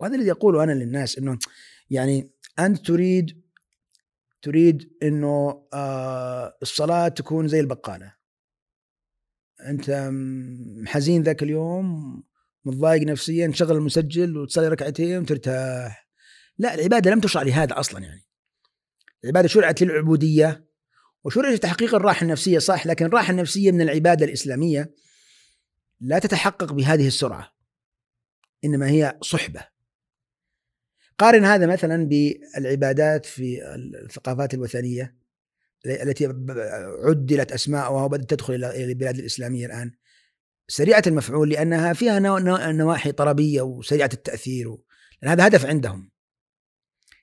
وهذا الذي اقوله أنا للناس إنه يعني أنت تريد تريد إنه آه الصلاة تكون زي البقالة. أنت حزين ذاك اليوم متضايق نفسيا تشغل المسجل وتصلي ركعتين وترتاح. لا العبادة لم تشرع لهذا أصلا يعني. العبادة شرعت للعبودية وشرعت لتحقيق الراحة النفسية صح لكن الراحة النفسية من العبادة الإسلامية لا تتحقق بهذه السرعة إنما هي صحبة. قارن هذا مثلا بالعبادات في الثقافات الوثنية التي عدلت اسماءها وبدأت تدخل إلى البلاد الإسلامية الآن. سريعة المفعول لأنها فيها نواحي طربية وسريعة التأثير لأن هذا هدف عندهم.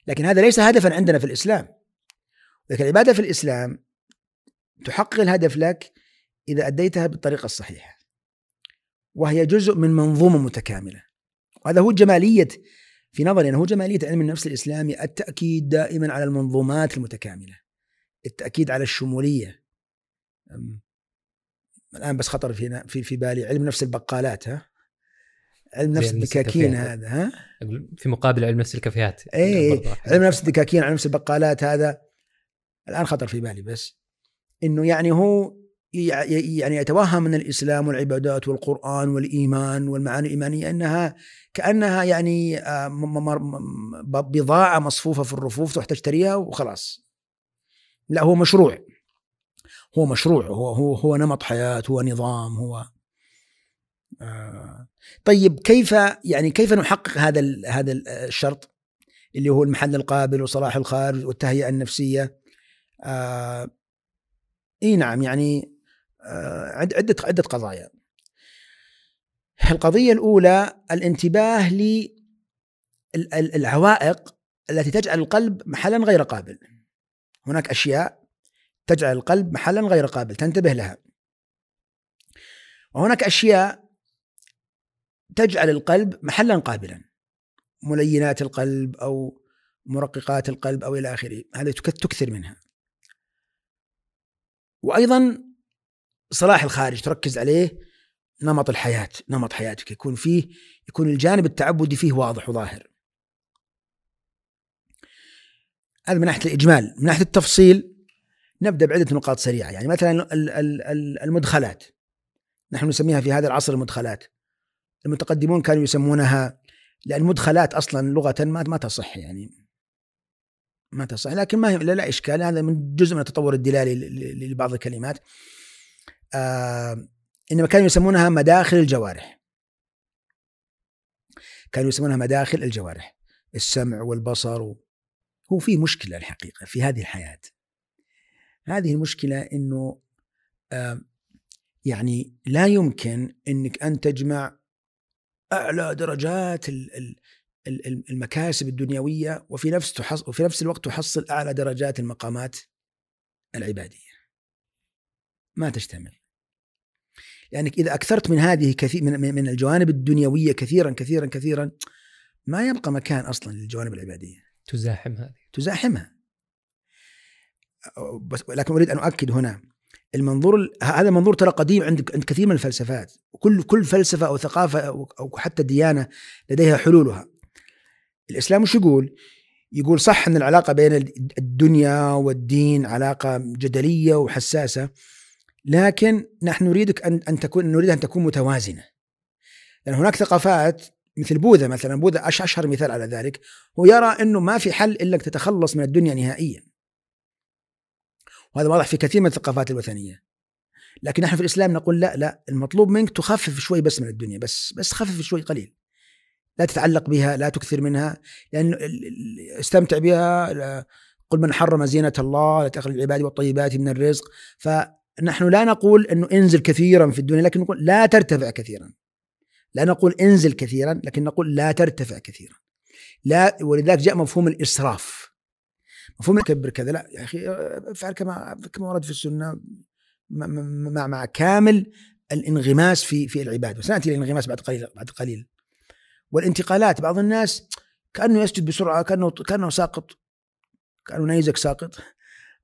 لكن هذا ليس هدفا عندنا في الإسلام. لكن العبادة في الإسلام تحقق الهدف لك إذا أديتها بالطريقة الصحيحة. وهي جزء من منظومة متكاملة. وهذا هو جمالية في نظري انه هو جمالية علم النفس الإسلامي التأكيد دائما على المنظومات المتكاملة. التأكيد على الشمولية. الآن بس خطر في في في بالي علم نفس البقالات ها؟ علم نفس الدكاكين هذا ها؟ في مقابل علم نفس الكافيهات. اي علم نفس الدكاكين علم نفس البقالات هذا. الآن خطر في بالي بس. إنه يعني هو يعني يتوهم من الإسلام والعبادات والقرآن والإيمان والمعاني الإيمانية إنها كأنها يعني آه، بضاعة مصفوفة في الرفوف تروح تشتريها وخلاص. لا هو مشروع. هو مشروع. هو هو هو نمط حياة هو نظام هو آه. طيب كيف يعني كيف نحقق هذا هذا الشرط اللي هو المحل القابل وصلاح الخارج والتهيئة النفسية؟ آه. إي نعم يعني آه عدة عدة قضايا. القضية الأولى الانتباه للعوائق التي تجعل القلب محلا غير قابل. هناك أشياء تجعل القلب محلا غير قابل تنتبه لها. وهناك أشياء تجعل القلب محلا قابلا. ملينات القلب أو مرققات القلب أو إلى آخره هذه تكثر منها. وأيضا صلاح الخارج تركز عليه نمط الحياة نمط حياتك. يكون فيه يكون الجانب التعبدي فيه واضح وظاهر. هذا من ناحية الإجمال. من ناحية التفصيل نبدأ بعدة نقاط سريعة. يعني مثلا المدخلات. نحن نسميها في هذا العصر المدخلات. المتقدمون كانوا يسمونها لأن المدخلات أصلا لغة ما ما تصح يعني. ما تصح. لكن ما لا, لا إشكال. هذا من جزء من التطور الدلالي لبعض الكلمات. آه إنما كانوا يسمونها مداخل الجوارح كانوا يسمونها مداخل الجوارح السمع والبصر هو في مشكلة الحقيقة في هذه الحياة هذه المشكلة إنه يعني لا يمكن إنك أن تجمع أعلى درجات المكاسب الدنيوية وفي نفس تحص وفي نفس الوقت تحصل أعلى درجات المقامات العبادية. ما تجتمع. لانك إذا أكثرت من هذه كثير من من الجوانب الدنيوية كثيرا كثيرا كثيرا ما يبقى مكان أصلا للجوانب العبادية. تزاحم هذه. تزاحمها. بس لكن أريد أن أؤكد هنا المنظور هذا منظور ترى قديم عند عند كثير من الفلسفات كل كل فلسفة أو ثقافة أو حتى ديانة لديها حلولها الإسلام وش يقول؟ يقول صح إن العلاقة بين الدنيا والدين علاقة جدلية وحساسة لكن نحن نريدك ان أن تكون نريد أن تكون متوازنة. لأن هناك ثقافات مثل بوذا مثلا بوذا أشهر مثال على ذلك. هو يرى إنه ما في حل إلا أنك تتخلص من الدنيا نهائيا. وهذا واضح في كثير من الثقافات الوثنية. لكن نحن في الإسلام نقول لا لا. المطلوب منك تخفف شوي بس من الدنيا بس بس خفف شوي قليل. لا تتعلق بها لا تكثر منها. لأن استمتع بها قل من حرم زينة الله لا تأخذ العباد والطيبات من الرزق. فنحن لا نقول أنه انزل كثيرا في الدنيا لكن نقول لا ترتفع كثيرا. لا نقول انزل كثيرا لكن نقول لا ترتفع كثيرا. لا ولذلك جاء مفهوم الإسراف. مفهوم كبر كذا لا يا أخي افعل كما كما ورد في السنة مع مع كامل الانغماس في في العبادة. وسناتي الانغماس بعد قليل بعد قليل. والانتقالات بعض الناس كأنه يسجد بسرعة كأنه كأنه ساقط كأنه نيزك ساقط.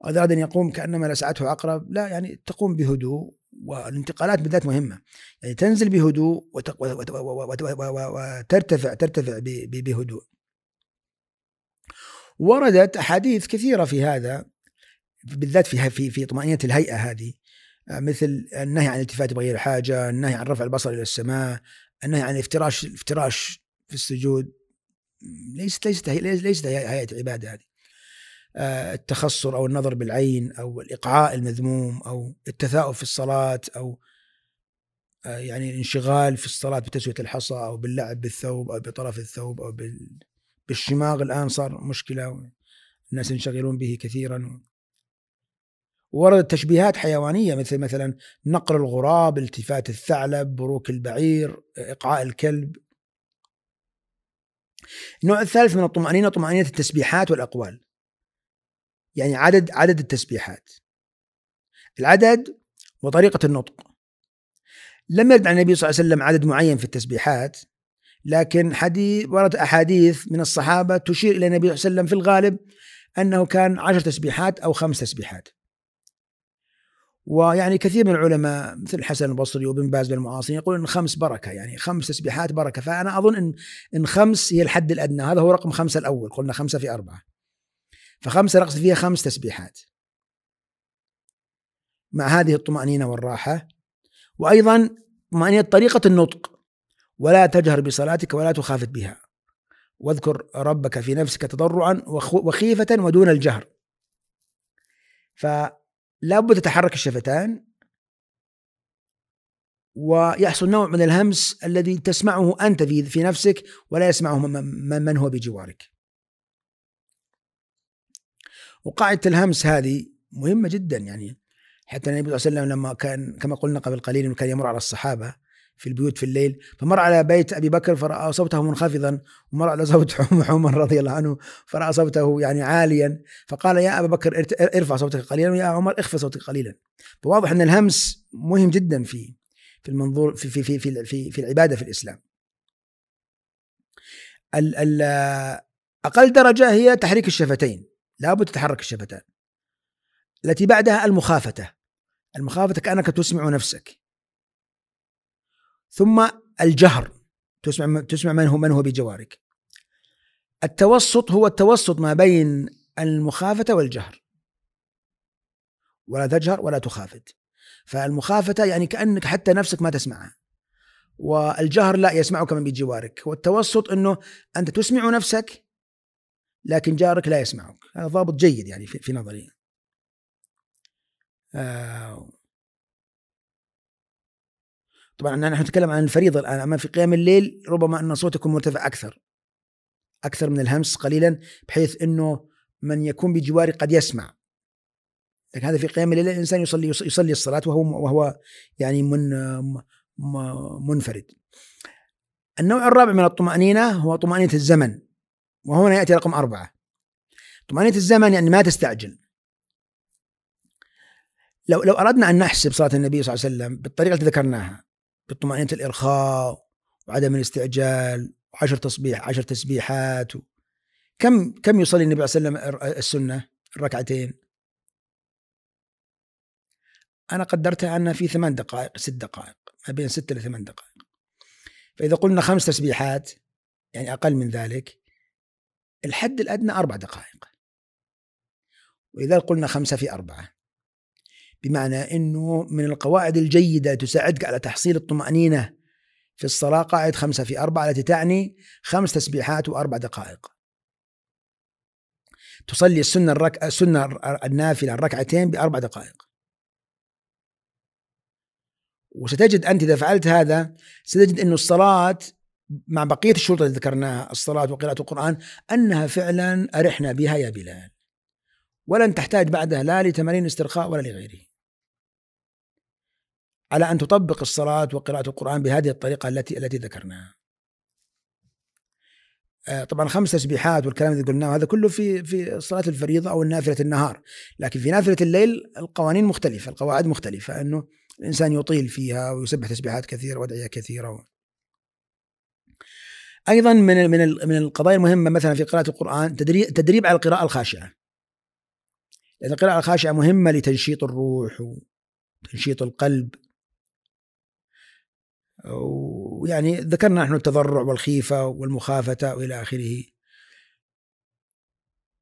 اراد أن يقوم كأنما لسعته عقرب لا يعني تقوم بهدوء والانتقالات بالذات مهمة. يعني تنزل بهدوء وترتفع ترتفع بهدوء. وردت أحاديث كثيرة في هذا بالذات في في في طمأنينة الهيئة هذه مثل النهي عن الالتفات بغير حاجة، النهي عن رفع البصر إلى السماء، النهي عن الافتراش الافتراش في السجود. ليست ليست ليست هيئة عبادة هذه. آه، التخصر أو النظر بالعين أو الاقعاء المذموم أو التثاؤب في الصلاة أو آه، يعني الانشغال في الصلاة بتسوية الحصى أو باللعب بالثوب أو بطرف الثوب أو بالشماغ الآن صار مشكلة الناس ينشغلون به كثيرا وردت تشبيهات حيوانية مثل مثلا نقر الغراب، التفات الثعلب، بروك البعير، اقعاء الكلب. النوع الثالث من الطمأنينة طمأنينة التسبيحات والأقوال. يعني عدد عدد التسبيحات. العدد وطريقة النطق. لم يرد عن النبي صلى الله عليه وسلم عدد معين في التسبيحات لكن حديث ورد أحاديث من الصحابة تشير إلى النبي صلى الله عليه وسلم في الغالب أنه كان عشر تسبيحات أو خمس تسبيحات ويعني كثير من العلماء مثل الحسن البصري وابن باز بالمعاصرين يقول إن خمس بركة يعني خمس تسبيحات بركة فأنا أظن إن إن خمس هي الحد الأدنى هذا هو رقم خمسة الأول قلنا خمسة في أربعة فخمسة نقصد فيها خمس تسبيحات. مع هذه الطمأنينة والراحة وأيضا طمأنينة طريقة النطق. ولا تجهر بصلاتك ولا تخافت بها. واذكر ربك في نفسك تضرعا وخيفة ودون الجهر. ف لابد تتحرك الشفتان. ويحصل نوع من الهمس الذي تسمعه في في نفسك ولا يسمعه من هو بجوارك. وقاعدة الهمس هذه مهمة جدا. يعني حتى النبي صلى الله عليه وسلم لما كان كما قلنا قبل قليل انه كان يمر على الصحابة في البيوت في الليل فمر على بيت أبي بكر فرأى صوته منخفضا ومر على صوت [laughs] عمر رضي الله عنه فرأى صوته يعني عاليا فقال يا أبا بكر ارفع صوتك قليلا ويا عمر اخفض صوتك قليلا. فواضح أن الهمس مهم جدا في في المنظور في في في في, في, في العبادة في الإسلام. ال ال أقل درجة هي تحريك الشفتين. لابد تتحرك الشفتان. التي بعدها المخافتة. المخافتة كأنك تسمع نفسك. ثم الجهر. تسمع تسمع من هو من هو بجوارك. التوسط هو التوسط ما بين المخافة والجهر. ولا تجهر ولا تخافت. فالمخافة يعني كأنك حتى نفسك ما تسمعها. والجهر لا يسمعك من بجوارك. والتوسط أنه أنت تسمع نفسك لكن جارك لا يسمعك. ضابط جيد يعني في, في نظري. آه طبعا نحن نتكلم عن الفريضة الآن أما في قيام الليل ربما أن صوت يكون مرتفع أكثر أكثر من الهمس قليلا بحيث أنه من يكون بجواري قد يسمع. لكن هذا في قيام الليل الإنسان يصلي يصلي الصلاة وهو وهو يعني من منفرد. النوع الرابع من الطمأنينة هو طمأنينة الزمن وهنا يأتي رقم أربعة. طمأنينة الزمن يعني ما تستعجل. لو لو أردنا أن نحسب صلاة النبي صلى الله عليه وسلم بالطريقة التي ذكرناها بطمأنينة الإرخاء وعدم الاستعجال وعشر تصبيح عشر تسبيحات و... كم كم يصلي النبي صلى الله عليه وسلم السنة؟ الركعتين. أنا قدرتها أنها في ثمان دقائق ست دقائق ما بين ست إلى ثمان دقائق. فإذا قلنا خمس تسبيحات يعني أقل من ذلك الحد الأدنى أربع دقائق. وإذا قلنا خمسة في أربعة بمعنى إنه من القواعد الجيدة تساعدك على تحصيل الطمأنينة في الصلاة قاعدة خمسة في أربعة التي تعني خمس تسبيحات وأربع دقائق. تصلي السنة الرك... السنة النافلة الركعتين بأربع دقائق. وستجد أنت إذا فعلت هذا ستجد انه الصلاة مع بقية الشروط التي ذكرناها الصلاة وقراءة القرآن أنها فعلا أرحنا بها يا بلال. ولن تحتاج بعدها لا لتمارين استرخاء ولا لغيره. على أن تطبق الصلاة وقراءة القرآن بهذه الطريقة التي التي ذكرناها. آه، طبعا خمس تسبيحات والكلام اللي قلناه هذا كله في في صلاه الفريضة أو نافله النهار لكن في نافلة الليل القوانين مختلفة القواعد مختلفة أنه الإنسان يطيل فيها ويسبح تسبيحات كثيرة وأدعية كثيرة أيضا من من من القضايا المهمة مثلا في قراءة القرآن تدريب على القراءة الخاشعة لأن القراءة الخاشعة مهمة لتنشيط الروح وتنشيط القلب. ويعني ذكرنا نحن التضرع والخيفة والمخافة وإلى آخره.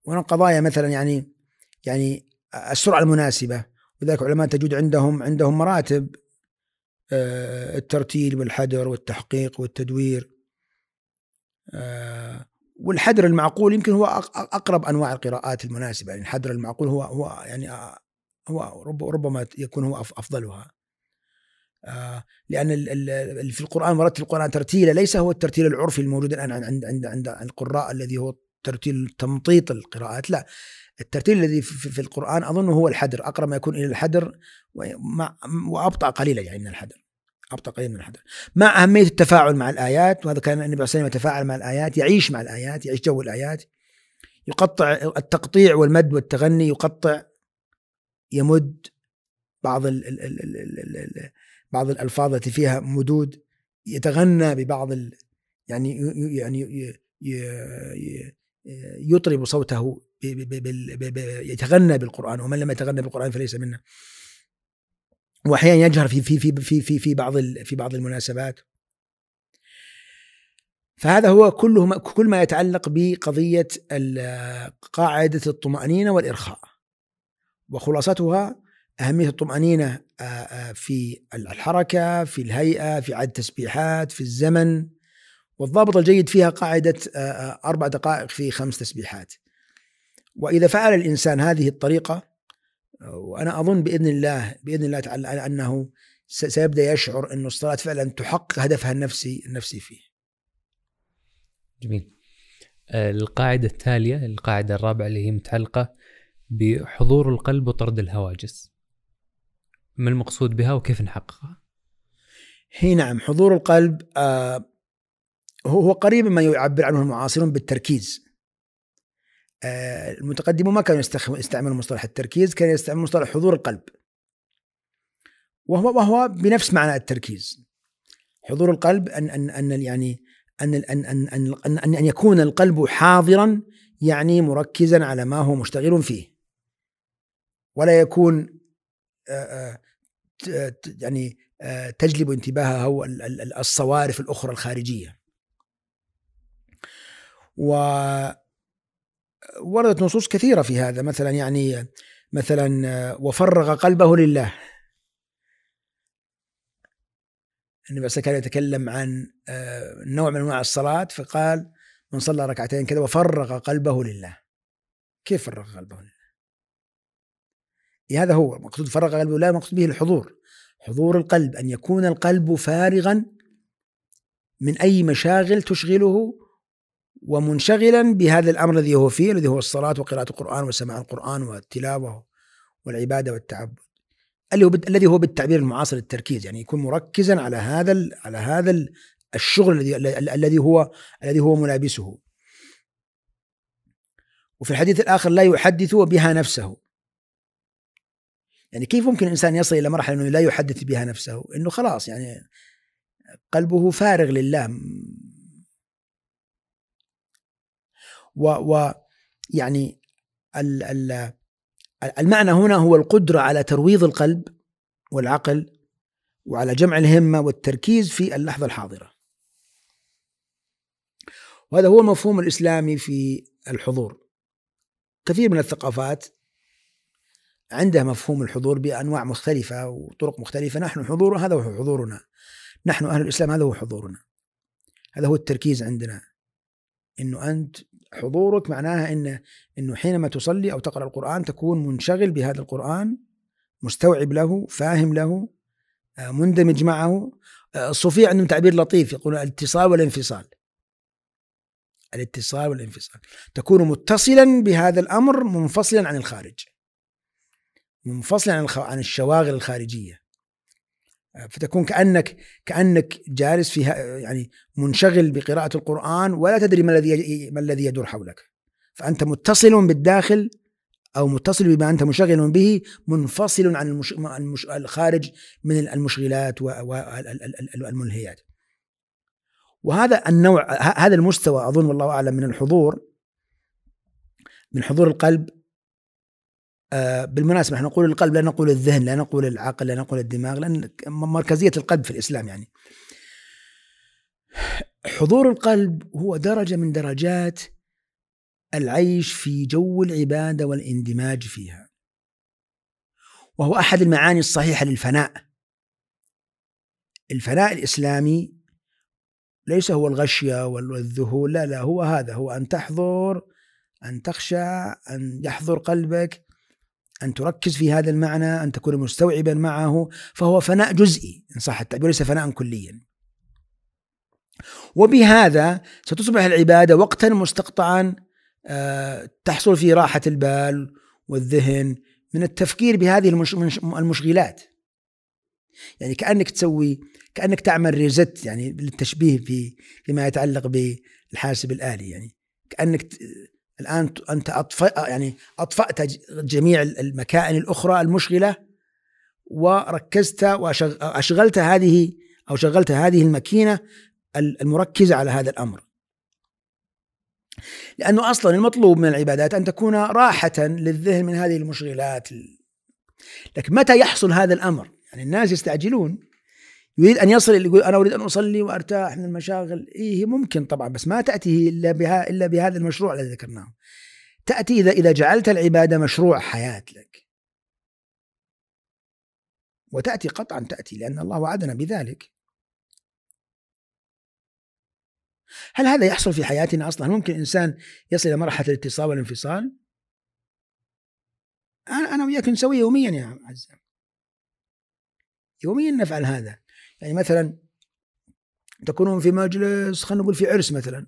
وهنا قضايا مثلا يعني يعني السرعة المناسبة وذلك علماء تجد عندهم عندهم مراتب آه، الترتيل والحدر والتحقيق والتدوير. آه، والحدر المعقول يمكن هو أقرب أنواع القراءات المناسبة. يعني الحدر المعقول هو هو يعني آه، هو ربما يكون هو أفضلها. آه، لأن في القرآن مرتب القرآن ترتيلا ليس هو الترتيل العرفي الموجود الآن عند عند عند القراء الذي هو ترتيل تمطيط القراءات. لا الترتيل الذي في القرآن اظن هو الحدر أقرب ما يكون إلى الحدر وأبطأ قليلا يعني من الحدر. أبطأ قليلا من الحدر مع أهمية التفاعل مع الآيات وهذا كان النبي صلى الله عليه وسلم يتفاعل مع الآيات يعيش مع الآيات يعيش جو الآيات. يقطع التقطيع والمد والتغني يقطع يمد بعض ال ال ال ال ال بعض الألفاظ التي فيها مدود يتغنى ببعض يعني يعني يطرب صوته يتغنى بالقرآن ومن لم يتغنى بالقرآن فليس منا. واحيانا يجهر في في في في في, في بعض في بعض المناسبات. فهذا هو كله كل ما يتعلق بقضية قاعدة الطمأنينة والإرخاء. وخلاصتها آه، آه، في الحركة في الهيئة في عدد التسبيحات في الزمن. والضابط الجيد فيها قاعدة آه، أربع دقائق في خمس تسبيحات. وإذا فعل الإنسان هذه الطريقة وأنا أظن بإذن الله بإذن الله تعالى أنه سيبدأ يشعر أن الصلاة فعلا تحقق هدفها النفسي النفسي فيه. جميل. القاعدة التالية القاعدة الرابعة اللي هي متعلقة بحضور القلب وطرد الهواجس. ما المقصود بها وكيف نحققها؟ هي نعم حضور القلب آه هو قريب ما يعبر عنه المعاصرون بالتركيز. آه المتقدمون ما كانوا يستعملوا مصطلح التركيز كانوا يستعملوا مصطلح حضور القلب. وهو وهو بنفس معنى التركيز. حضور القلب ان ان أن يعني أن ان ان أن, أن, يكون القلب حاضرا يعني مركزا على ما هو مشتغل فيه. ولا يكون آه، آه، يعني آه، تجلب انتباهه الصوارف الأخرى الخارجية. و وردت نصوص كثيرة في هذا مثلا يعني مثلا وفرغ قلبه لله. النبي صلى كان يتكلم عن نوع من أنواع الصلاة فقال من صلى ركعتين كذا وفرغ قلبه لله. كيف فرغ قلبه لله؟ هذا هو مقصود فرغ قلبه لا مقصود به الحضور. حضور القلب أن يكون القلب فارغا من أي مشاغل تشغله ومنشغلا بهذا الأمر الذي هو فيه الذي هو الصلاة وقراءة القرآن وسماع القرآن والتلاوة والعبادة والتعبد الذي هو بالتعبير المعاصر التركيز يعني يكون مركزا على هذا على هذا الشغل الذي الذي هو الذي هو ملابسه. وفي الحديث الآخر لا يحدث بها نفسه. يعني كيف ممكن الانسان يصل إلى مرحلة إنه لا يحدث بها نفسه؟ إنه خلاص يعني قلبه فارغ لله و, و يعني ال ال المعنى هنا هو القدرة على ترويض القلب والعقل وعلى جمع الهمة والتركيز في اللحظة الحاضرة. وهذا هو المفهوم الإسلامي في الحضور. كثير من الثقافات عنده مفهوم الحضور بأنواع مختلفة وطرق مختلفة. نحن حضور هذا هو حضورنا. نحن أهل الإسلام هذا هو حضورنا. هذا هو التركيز عندنا. إنه أنت حضورك معناها ان إنه حينما تصلي أو تقرأ القرآن تكون منشغل بهذا القرآن مستوعب له فاهم له آه، مندمج معه آه، الصوفية عندهم تعبير لطيف يقول الاتصال والانفصال. الاتصال والانفصال. تكون متصلا بهذا الأمر منفصلا عن الخارج. منفصلا عن عن الشواغل الخارجية. فتكون كانك كأنك جالس فيها يعني منشغل بقراءة القرآن ولا تدري ما الذي ما الذي يدور حولك. فأنت متصل بالداخل أو متصل بما أنت مشغل به منفصل عن المش... المش... الخارج من المشغلات والملهيات وهذا النوع هذا المستوى أظن والله أعلم من الحضور من حضور القلب بالمناسبة نحن نقول القلب لا نقول الذهن لا نقول العقل لا نقول الدماغ لأن مركزية القلب في الإسلام يعني. حضور القلب هو درجة من درجات العيش في جو العبادة والاندماج فيها. وهو أحد المعاني الصحيحة للفناء. الفناء الإسلامي ليس هو الغشية والذهول لا لا هو هذا هو أن تحضر أن تخشى أن يحضر قلبك أن تركز في هذا المعنى أن تكون مستوعبا معه فهو فناء جزئي إن صح التعبير ليس فناء كليا. وبهذا ستصبح العبادة وقتا مستقطعا آه، تحصل فيه راحة البال والذهن من التفكير بهذه المشغلات. يعني كأنك تسوي كأنك تعمل ريزت يعني للتشبيه في فيما يتعلق بالحاسب الآلي يعني كأنك الآن أنت اطفأ يعني أطفأت جميع المكائن الأخرى المشغلة وركزت واشغلت هذه أو شغلت هذه الماكينة المركزة على هذا الأمر. لأنه أصلا المطلوب من العبادات أن تكون راحة للذهن من هذه المشغلات. لكن متى يحصل هذا الأمر؟ يعني الناس يستعجلون يريد أن يصل يقول أنا أريد أن أصلي وأرتاح من المشاغل. إيه ممكن طبعا بس ما تأتي إلا بها إلا بهذا المشروع الذي ذكرناه. تأتي إذا إذا جعلت العبادة مشروع حياة لك. وتأتي قطعا تأتي لأن الله وعدنا بذلك. هل هذا يحصل في حياتنا أصلا؟ ممكن إنسان يصل إلى مرحلة الاتصال والانفصال؟ أنا أنا وياك نسويه يوميا يا عزام. يوميا نفعل هذا. يعني مثلا تكونون في مجلس خلينا نقول في عرس مثلا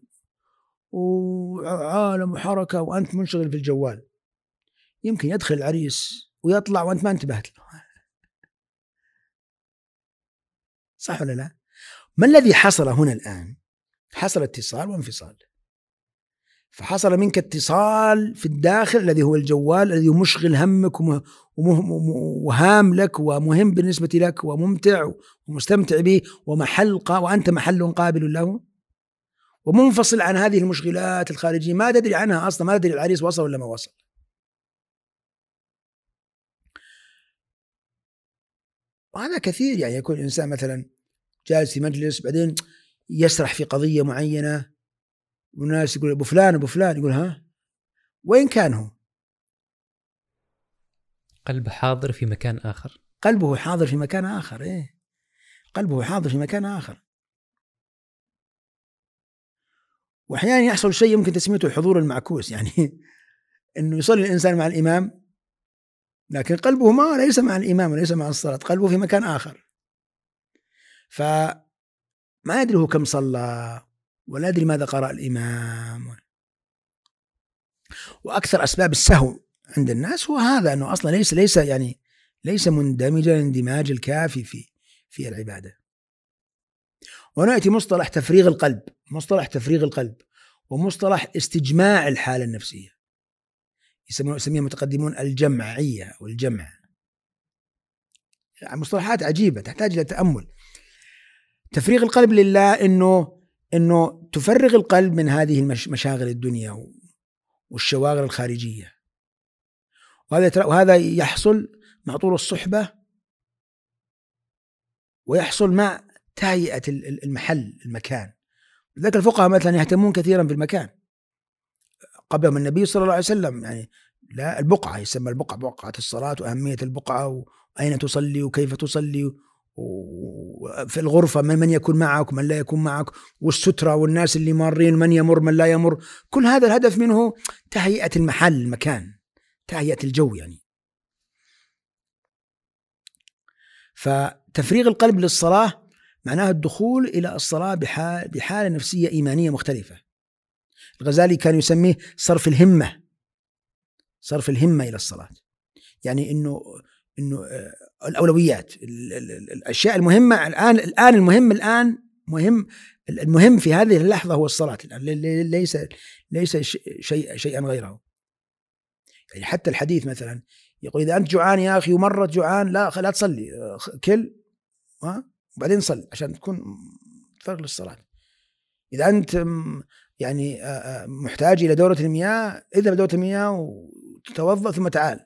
وعالم وحركة وأنت منشغل في الجوال يمكن يدخل العريس ويطلع وأنت ما انتبهت له صح ولا لا؟ ما الذي حصل هنا الآن؟ حصل اتصال وانفصال فحصل منك اتصال في الداخل الذي هو الجوال الذي مشغل همك وهام لك ومهم بالنسبة لك وممتع ومستمتع به ومحل وأنت محل قابل له. ومنفصل عن هذه المشغلات الخارجية ما تدري عنها أصلا ما تدري العريس وصل ولا ما وصل. وهذا كثير يعني يكون الإنسان مثلا جالس في مجلس بعدين يسرح في قضية معينة والناس يقول أبو فلان أبو فلان يقول ها؟ وين كان هو؟ قلبه حاضر في مكان آخر. قلبه حاضر في مكان آخر إيه. قلبه حاضر في مكان آخر. واحيانا يحصل شيء يمكن تسميته الحضور المعكوس يعني [laughs] إنه يصلي الإنسان مع الإمام لكن قلبه ما ليس مع الإمام وليس مع الصلاة قلبه في مكان آخر. فما يدري هو كم صلى ولا أدري ماذا قرأ الإمام. وأكثر أسباب السهو عند الناس هو هذا أنه أصلا ليس ليس يعني ليس مندمجا الاندماج الكافي في في العبادة. ونأتي مصطلح تفريغ القلب مصطلح تفريغ القلب ومصطلح استجماع الحالة النفسية. يسمونه يسميه المتقدمون الجمعية أو الجمع يعني مصطلحات عجيبة تحتاج إلى تأمل. تفريغ القلب لله أنه إنه تفرغ القلب من هذه مشاغل الدنيا والشواغل الخارجية. وهذا وهذا يحصل مع طول الصحبة ويحصل مع تهيئة المحل المكان. لذلك الفقهاء مثلا يهتمون كثيرا بالمكان قبلهم النبي صلى الله عليه وسلم يعني لا البقعة يسمى البقعة بقعة الصلاة وأهمية البقعة واين تصلي وكيف تصلي في الغرفة من, من يكون معك ومن لا يكون معك والسترة والناس اللي مارين من يمر من لا يمر. كل هذا الهدف منه تهيئة المحل المكان تهيئة الجو يعني. فتفريغ القلب للصلاة معناه الدخول إلى الصلاة بحال بحالة نفسية إيمانية مختلفة. الغزالي كان يسميه صرف الهمة صرف الهمة إلى الصلاة. يعني إنه إنه آه، الأولويات ال- ال- ال- الأشياء المهمة الآن الآن المهم الآن مهم المهم في هذه اللحظة هو الصلاة الان ليس ليس شيء شيئا غيره. يعني حتى الحديث مثلا يقول إذا أنت جوعان يا أخي ومرت جوعان لا لا تصلي كل ها وبعدين صل عشان تكون فرق للصلاة. إذا أنت يعني آه، آه، محتاج إلى دورة المياه اذهب دوره المياه وتتوضأ ثم تعال.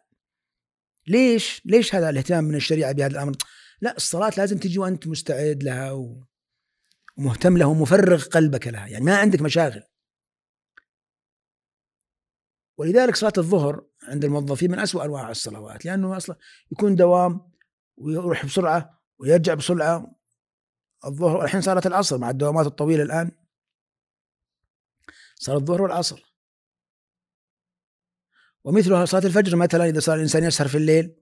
ليش؟ ليش هذا الاهتمام من الشريعة بهذا الأمر؟ لا الصلاة لازم تجي وأنت مستعد لها ومهتم لها ومفرغ قلبك لها، يعني ما عندك مشاغل. ولذلك صلاة الظهر عند الموظفين من أسوأ أنواع الصلوات لأنه أصلا يكون دوام ويروح بسرعة ويرجع بسرعة الظهر الحين صارت العصر مع الدوامات الطويلة الآن صار الظهر والعصر ومثلها صلاة الفجر مثلا إذا صار الإنسان يسهر في الليل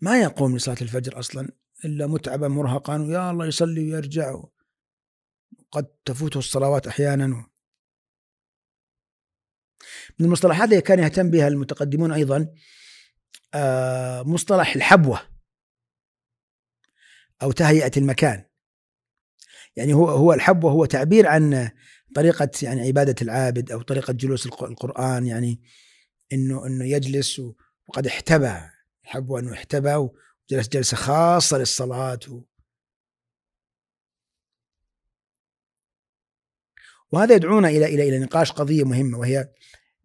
ما يقوم لصلاة الفجر أصلا إلا متعبا مرهقا ويا الله يصلي ويرجع قد تفوته الصلوات أحيانا. من المصطلحات اللي كان يهتم بها المتقدمون أيضا آه، مصطلح الحبوة أو تهيئة المكان. يعني هو هو الحبوة هو تعبير عن طريقة يعني عبادة العابد أو طريقة جلوس الق- القرآن يعني إنه إنه يجلس وقد احتبى يحبوا أنه احتبى وجلس جلسة خاصة للصلاة و... وهذا يدعونا إلى إلى إلى نقاش قضية مهمة وهي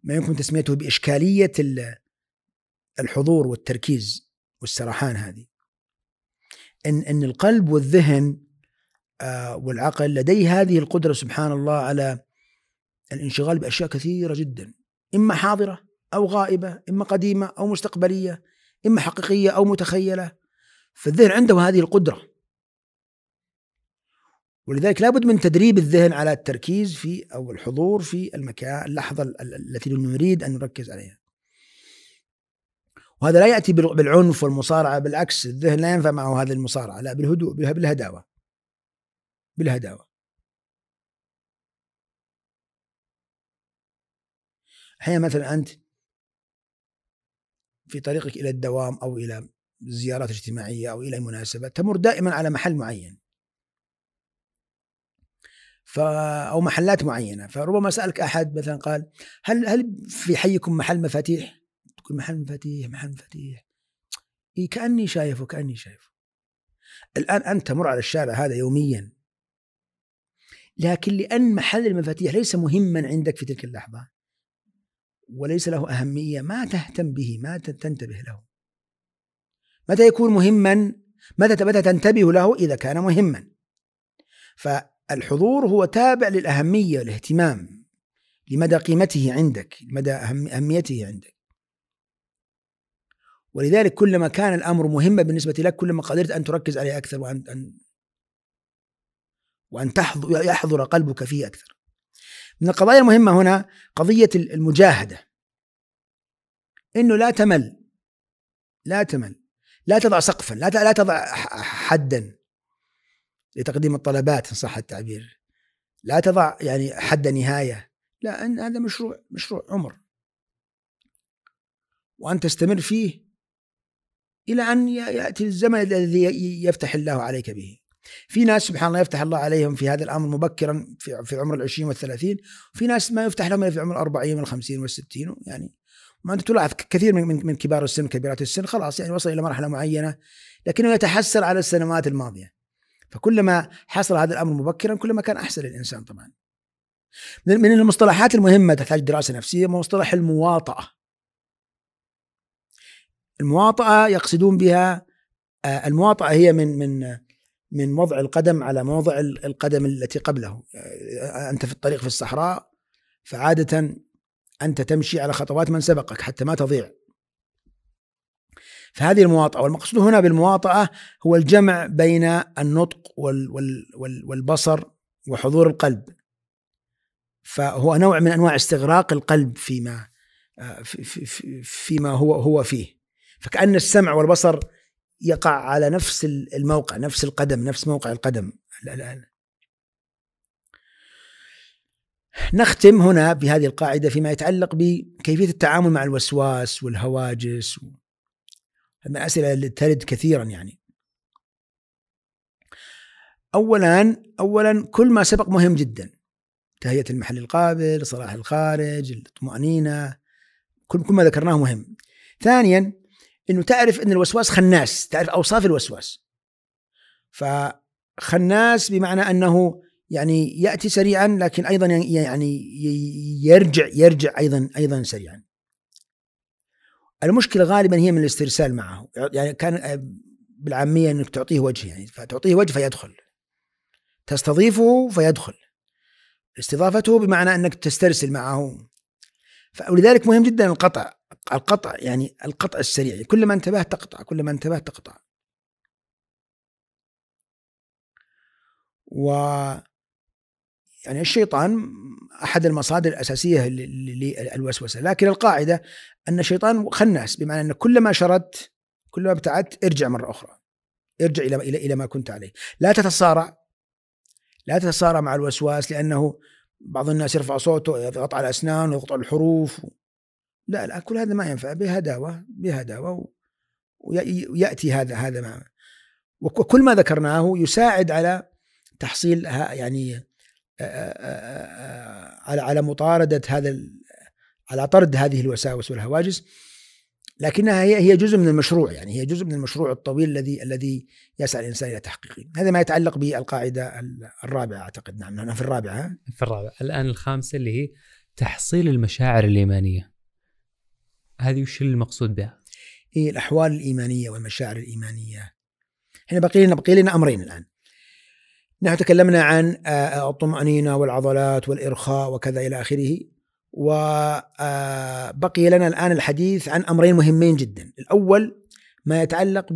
ما يمكن تسميته بإشكالية ال- الحضور والتركيز والسرحان هذه. إن إن القلب والذهن آه، والعقل لديه هذه القدرة سبحان الله على الانشغال بأشياء كثيرة جدا إما حاضرة أو غائبة إما قديمة أو مستقبلية إما حقيقية أو متخيلة. فالذهن عنده هذه القدرة. ولذلك لابد من تدريب الذهن على التركيز في أو الحضور في المكان اللحظة ال- ال- التي نريد أن نركز عليها. وهذا لا بال- بالعنف والمصارعة بالعكس الذهن لا ينفع معه هذه المصارعة. لا بالهدوء بالهداوه بالهداوه أحيانا مثلا أنت في طريقك إلى الدوام أو إلى زيارات اجتماعية أو إلى مناسبه تمر دائما على محل معين. ف أو محلات معينة. فربما سألك أحد مثلا قال هل هل في حيكم محل مفاتيح؟ تقول محل مفاتيح محل مفاتيح. إيه كأني شايفه كأني شايفه. الآن أنت تمر على الشارع هذا يوميا. لكن لأن محل المفاتيح ليس مهما عندك في تلك اللحظة. وليس له أهمية ما تهتم به ما تنتبه له. متى يكون مهما؟ متى متى تنتبه له إذا كان مهما؟ فالحضور هو تابع للأهمية والاهتمام لمدى قيمته عندك لمدى أهم- أهميته عندك. ولذلك كلما كان الأمر مهما بالنسبة لك كلما قدرت أن تركز عليه أكثر وان ان وأن تحضر يحضر قلبك فيه أكثر. من القضايا المهمة هنا قضية المجاهدة. إنه لا تمل لا تمل لا تضع سقفا لا لا تضع حدا لتقديم الطلبات إن صح التعبير. لا تضع يعني حد نهاية. لا أن هذا مشروع مشروع عمر. وأن تستمر فيه إلى أن يأتي الزمن الذي يفتح الله عليك به. في ناس سبحان الله يفتح الله عليهم في هذا الأمر مبكرا في في عمر العشرين والثلاثين وفي ناس ما يفتح لهم في عمر الأربعين والخمسين والستين يعني ما أنت تلاحظ كثير من من كبار السن كبيرات السن خلاص يعني وصل إلى مرحلة معينة لكنه يتحسر على السنوات الماضية. فكلما حصل هذا الأمر مبكرا كلما كان أحسن للإنسان طبعا. من من المصطلحات المهمة تحتاج دراسة نفسية مصطلح المواطأة. المواطأة يقصدون بها آه، المواطأة هي من من من وضع القدم على موضع ال- القدم التي قبله. آه، أنت في الطريق في الصحراء فعادة أنت تمشي على خطوات من سبقك حتى ما تضيع. فهذه المواطأة والمقصود هنا بالمواطأة هو الجمع بين النطق وال وال وال والبصر وحضور القلب. فهو نوع من أنواع استغراق القلب فيما آه، في- في- في- فيما هو هو فيه. فكأن السمع والبصر يقع على نفس الموقع نفس القدم نفس موقع القدم. لا نختم هنا بهذه القاعدة فيما يتعلق بكيفية التعامل مع الوسواس والهواجس من الاسئله اللي ترد كثيرا يعني. اولا اولا كل ما سبق مهم جدا. تهيئة المحل القابل صلاح الخارج الطمانينه كل كل ما ذكرناه مهم. ثانيا إنه تعرف إن الوسواس خناس تعرف أوصاف الوسواس. فخناس بمعنى أنه يعني يأتي سريعا لكن أيضا يعني يرجع يرجع أيضا أيضا سريعا. المشكلة غالبا هي من الاسترسال معه. يعني كان بالعامية إنك تعطيه وجه يعني فتعطيه وجه فيدخل. تستضيفه فيدخل. استضافته بمعنى إنك تسترسل معه. ولذلك مهم جدا القطع. القطع يعني القطع السريع كلما انتبهت تقطع كلما انتبهت تقطع. و يعني الشيطان أحد المصادر الأساسية للوسوسة لكن القاعدة أن الشيطان خناس بمعنى أن كلما شردت كلما ابتعدت ارجع مرة أخرى ارجع إلى إلى إلى ما كنت عليه. لا تتصارع لا تتصارع مع الوسواس لأنه بعض الناس يرفع صوته يضغط على الأسنان ويضغط على الحروف لا لا كل هذا ما ينفع. بهداوه بهداوه وياتي هذا هذا ما وكل ما ذكرناه يساعد على تحصيل يعني على على مطاردة هذا على طرد هذه الوساوس والهواجس. لكنها هي هي جزء من المشروع يعني هي جزء من المشروع الطويل الذي الذي يسعى الإنسان إلى تحقيقه. هذا ما يتعلق بالقاعدة الرابعة أعتقد. نعم نحن في الرابعة في الرابعة. الآن الخامسة اللي هي تحصيل المشاعر الايمانيه هذه وش المقصود بها؟ هي الأحوال الإيمانية والمشاعر الإيمانية. إحنا بقي لنا بقي لنا أمرين الآن. نحن تكلمنا عن آه، الطمأنينة والعضلات والإرخاء وكذا إلى آخره وبقي آه، لنا الآن الحديث عن أمرين مهمين جدا. الأول ما يتعلق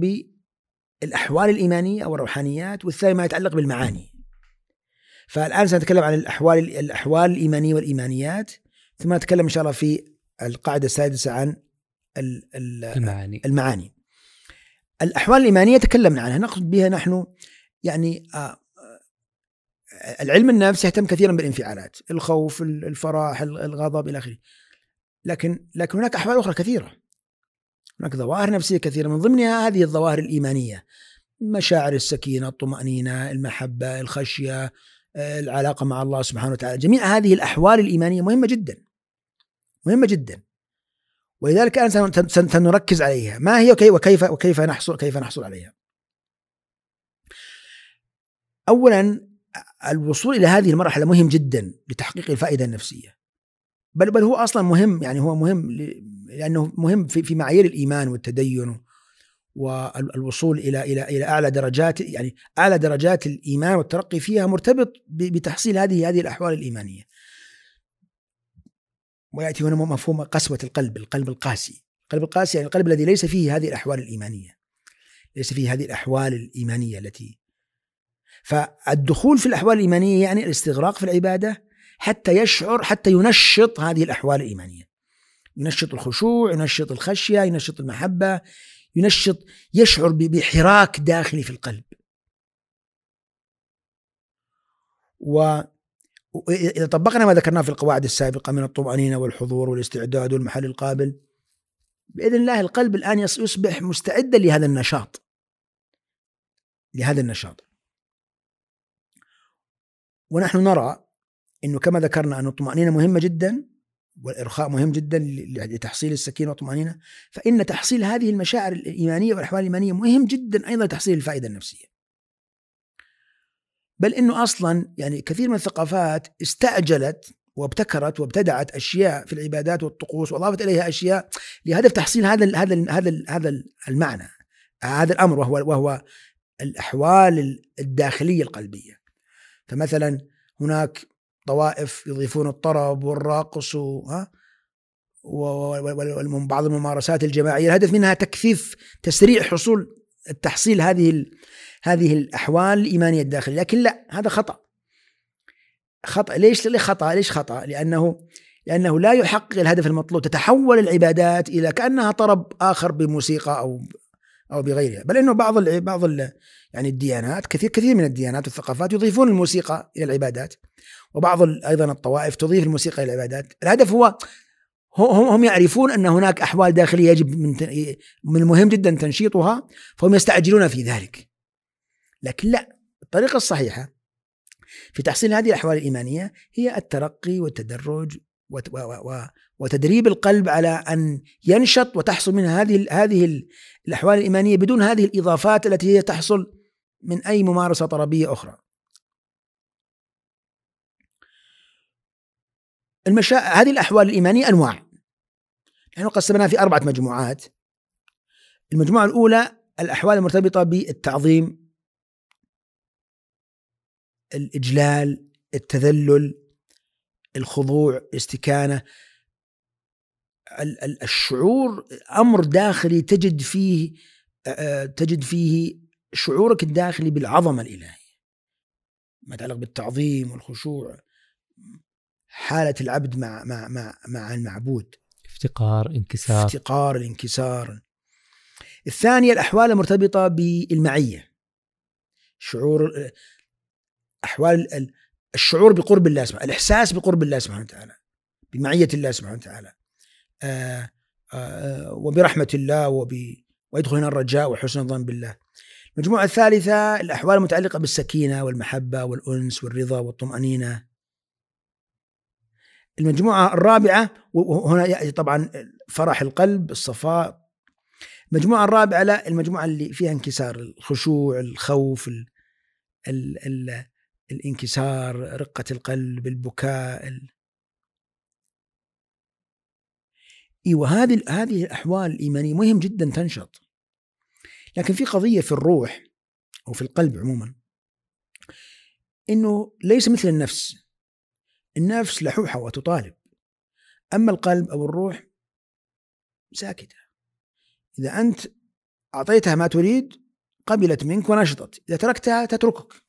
بالأحوال الإيمانية والروحانيات والثاني ما يتعلق بالمعاني. فالآن سنتكلم عن الأحوال الأحوال الإيمانية والإيمانيات ثم نتكلم إن شاء الله في القاعدة السادسة عن المعاني. المعاني. الأحوال الإيمانية تكلمنا عنها نقصد بها نحن يعني العلم النفس يهتم كثيرا بالانفعالات الخوف الفرح الغضب إلى آخره. لكن لكن هناك أحوال أخرى كثيرة. هناك ظواهر نفسية كثيرة. من ضمنها هذه الظواهر الإيمانية. مشاعر السكينة الطمأنينة المحبة الخشية العلاقة مع الله سبحانه وتعالى. جميع هذه الأحوال الإيمانية مهمة جدا. مهمة جدا. ولذلك الآن سنركز عليها. ما هي وكيف وكيف نحصل كيف نحصل عليها؟ اولا الوصول إلى هذه المرحلة مهم جدا لتحقيق الفائدة النفسية. بل بل هو أصلا مهم يعني هو مهم لأنه مهم في في معايير الإيمان والتدين والوصول إلى إلى إلى أعلى درجات يعني أعلى درجات الإيمان والترقي فيها مرتبط بتحصيل هذه هذه الأحوال الإيمانية. ويأتي هنا مفهوم قسوة القلب، القلب القاسي، القلب القاسي يعني القلب الذي ليس فيه هذه الأحوال الإيمانية. ليس فيه هذه الأحوال الإيمانية التي فالدخول في الأحوال الإيمانية يعني الاستغراق في العبادة حتى يشعر حتى ينشط هذه الأحوال الإيمانية. ينشط الخشوع ينشط الخشية ينشط المحبة ينشط يشعر بحراك داخلي في القلب. وإذا طبقنا ما ذكرناه في القواعد السابقة من الطمأنينة والحضور والاستعداد والمحل القابل بإذن الله القلب الآن يصبح مستعدا لهذا النشاط لهذا النشاط ونحن نرى إنه كما ذكرنا أن الطمأنينة مهمة جدا والإرخاء مهم جدا لتحصيل السكينة والطمأنينة فإن تحصيل هذه المشاعر الإيمانية والأحوال الإيمانية مهم جدا أيضا لتحصيل الفائدة النفسية. بل إنه أصلا يعني كثير من الثقافات استعجلت وابتكرت وابتدعت أشياء في العبادات والطقوس وأضافت إليها أشياء لهدف تحصيل هذا هذا هذا هذا المعنى. هذا الأمر وهو وهو الأحوال الداخلية القلبية. فمثلا هناك طوائف يضيفون الطرب والرقص ها؟ وبعض الممارسات الجماعية. الهدف منها تكثيف تسريع حصول التحصيل هذه هذه الأحوال الإيمانية الداخلية. لكن لا هذا خطأ. خطأ. ليش؟ خطأ؟ ليش خطأ؟ لأنه لأنه لا يحقق الهدف المطلوب. تتحول العبادات إلى كأنها طرب آخر بموسيقى أو أو بغيرها. بل إنه بعض بعض يعني الديانات كثير كثير من الديانات والثقافات يضيفون الموسيقى إلى العبادات. وبعض أيضا الطوائف تضيف الموسيقى إلى العبادات. الهدف هو هم هم يعرفون أن هناك أحوال داخلية يجب من من المهم جدا تنشيطها فهم يستعجلون في ذلك. لكن لا الطريقة الصحيحة في تحصيل هذه الأحوال الإيمانية هي الترقي والتدرج وتدريب القلب على أن ينشط وتحصل من هذه هذه الأحوال الإيمانية بدون هذه الإضافات التي هي تحصل من أي ممارسة طربية أخرى. المشا... هذه الأحوال الإيمانية أنواع. نحن قسمناها في أربعة مجموعات. المجموعة الأولى الأحوال المرتبطة بالتعظيم الإجلال التذلل الخضوع الاستكانة. الشعور أمر داخلي تجد فيه تجد فيه شعورك الداخلي بالعظمة الإلهية. ما يتعلق بالتعظيم والخشوع. حالة العبد مع مع مع مع المعبود. افتقار انكسار. افتقار الانكسار الثانية الأحوال المرتبطة بالمعية. شعور أحوال الشعور بقرب الله سبحانه الإحساس بقرب الله سبحانه وتعالى بمعية الله سبحانه وتعالى. آآ آآ وبرحمة الله وب ويدخل هنا الرجاء وحسن الظن بالله. المجموعة الثالثة الأحوال المتعلقة بالسكينة والمحبة والأنس والرضا والطمأنينة. المجموعة الرابعة وهنا يأتي طبعا فرح القلب الصفاء. المجموعة الرابعة لا المجموعة اللي فيها انكسار الخشوع الخوف ال ال ال الانكسار رقة القلب البكاء. ال... إيوه هذه هذه الأحوال الإيمانية مهم جدا تنشط. لكن في قضية في الروح أو في القلب عموما إنه ليس مثل النفس. النفس لحوحة وتطالب. أما القلب أو الروح ساكتة. إذا أنت أعطيتها ما تريد قبلت منك ونشطت. إذا تركتها تتركك.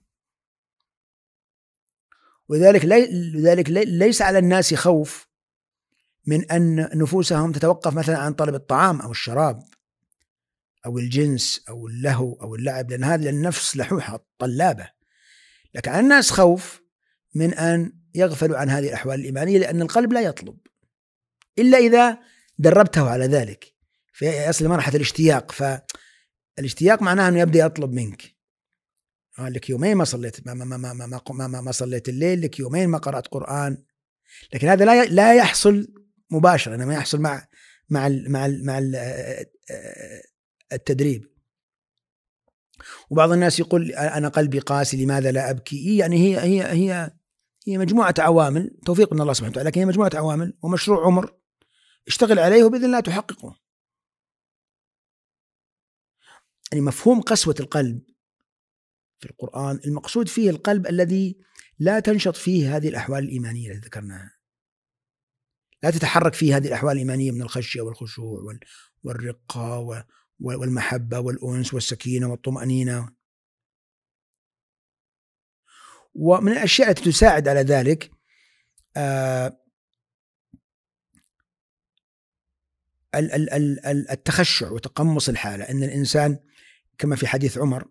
ولذلك لذلك ليس على الناس خوف من أن نفوسهم تتوقف مثلا عن طلب الطعام أو الشراب أو الجنس أو اللهو أو اللعب لأن هذه النفس لحوحة طلابة. لكن على الناس خوف من أن يغفلوا عن هذه الأحوال الإيمانية لأن القلب لا يطلب. إلا إذا دربته على ذلك فيصل مرحلة الاشتياق فالاشتياق معناه أنه يبدأ يطلب منك. قال لك يومين ما صليت ما ما ما ما ما, ما, ما, ما صليت الليل لك يومين ما قرأت قرآن. لكن هذا لا لا يحصل مباشرة إنما يحصل مع مع ال مع ال مع ال التدريب. وبعض الناس يقول أنا قلبي قاسي لماذا لا أبكي؟ يعني هي هي هي هي مجموعة عوامل توفيق من الله سبحانه وتعالى لكن هي مجموعة عوامل ومشروع عمر اشتغل عليه وبإذن الله تحققه. يعني مفهوم قسوة القلب في القرآن المقصود فيه القلب الذي لا تنشط فيه هذه الأحوال الإيمانية التي ذكرناها. لا تتحرك فيه هذه الأحوال الإيمانية من الخشية والخشوع والرقة والمحبة والأنس والسكينة والطمأنينة. ومن الأشياء التي تساعد على ذلك آه، التخشع وتقمص الحالة. أن الإنسان كما في حديث عمر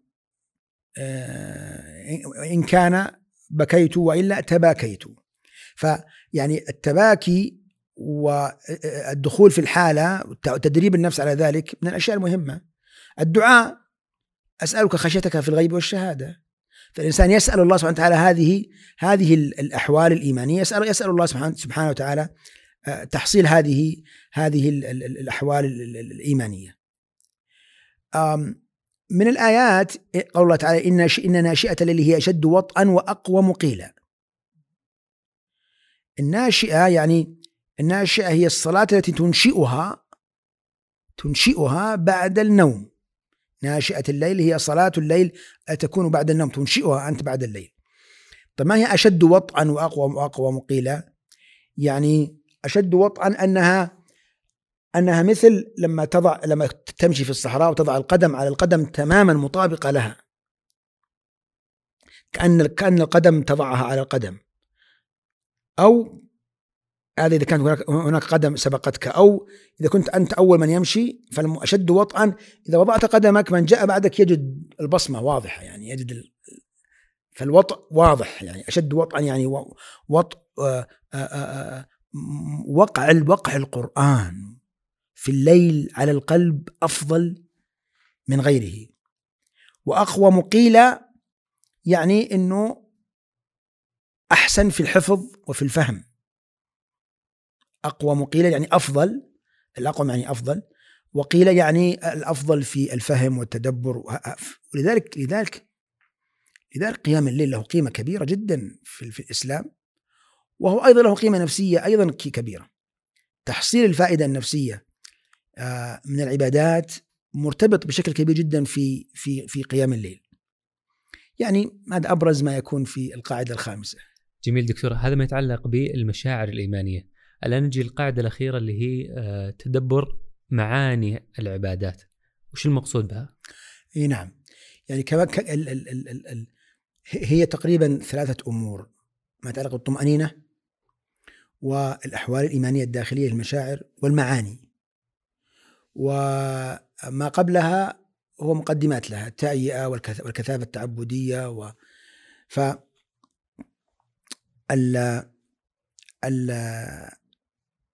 إن كان بكيت وإلا تباكيت. فيعني التباكي والدخول في الحالة وتدريب النفس على ذلك من الأشياء المهمة. الدعاء أسألك خشيتك في الغيب والشهادة. فالإنسان يسأل الله سبحانه وتعالى هذه هذه الأحوال الإيمانية يسأل يسأل الله سبحانه سبحانه وتعالى آه، تحصيل هذه هذه الأحوال الإيمانية. من الآيات قول الله تعالى إن إن ناشئة الليل هي أشد وطئا وأقوم قيلا الناشئة يعني الناشئة هي الصلاة التي تنشئها تنشئها بعد النوم. ناشئة الليل هي صلاة الليل تكون بعد النوم تنشئها أنت بعد الليل. طيب ما هي أشد وطئا وأقوم وأقوم قيلا يعني أشد وطئا أنها أنها مثل لما تضع لما تمشي في الصحراء وتضع القدم على القدم تماما مطابقة لها. كأن كأن القدم تضعها على القدم. أو هذا إذا كانت هناك قدم سبقتك. أو إذا كنت أنت أول من يمشي فالاشد وطئا. إذا وضعت قدمك من جاء بعدك يجد البصمة واضحة يعني يجد ال... فالوطء واضح يعني أشد وطئا يعني وطء آه، آه، آه، وقع الوقع القرآن. في الليل على القلب أفضل من غيره. وأقوى مقيلة يعني أنه أحسن في الحفظ وفي الفهم. أقوى مقيلة يعني أفضل الأقوى يعني أفضل وقيل يعني الأفضل في الفهم والتدبر ولذلك لذلك لذلك قيام الليل له قيمة كبيرة جدا في, في الإسلام وهو أيضا له قيمة نفسية أيضا كبيرة. تحصيل الفائدة النفسية من العبادات مرتبط بشكل كبير جدا في في في قيام الليل. يعني هذا أبرز ما يكون في القاعدة الخامسة. جميل دكتور هذا ما يتعلق بالمشاعر الإيمانية. الآن نجي للقاعدة الأخيرة اللي هي آه، تدبر معاني العبادات. وش المقصود بها؟ إي نعم. يعني كمان هي تقريبا ثلاثة أمور ما يتعلق بالطمأنينة والأحوال الإيمانية الداخلية المشاعر والمعاني. وما قبلها هو مقدمات لها التأيئة والكثافة التعبدية و ف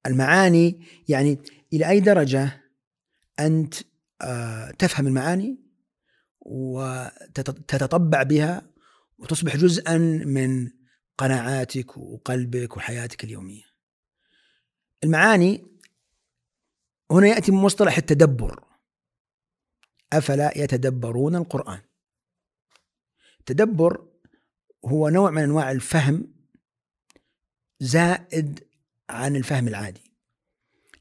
المعاني يعني إلى أي درجة أنت آه، تفهم المعاني وتتطبع بها وتصبح جزءا من قناعاتك وقلبك وحياتك اليومية. المعاني هنا يأتي مصطلح التدبر. أفلا يتدبرون القرآن؟ التدبر هو نوع من أنواع الفهم زائد عن الفهم العادي.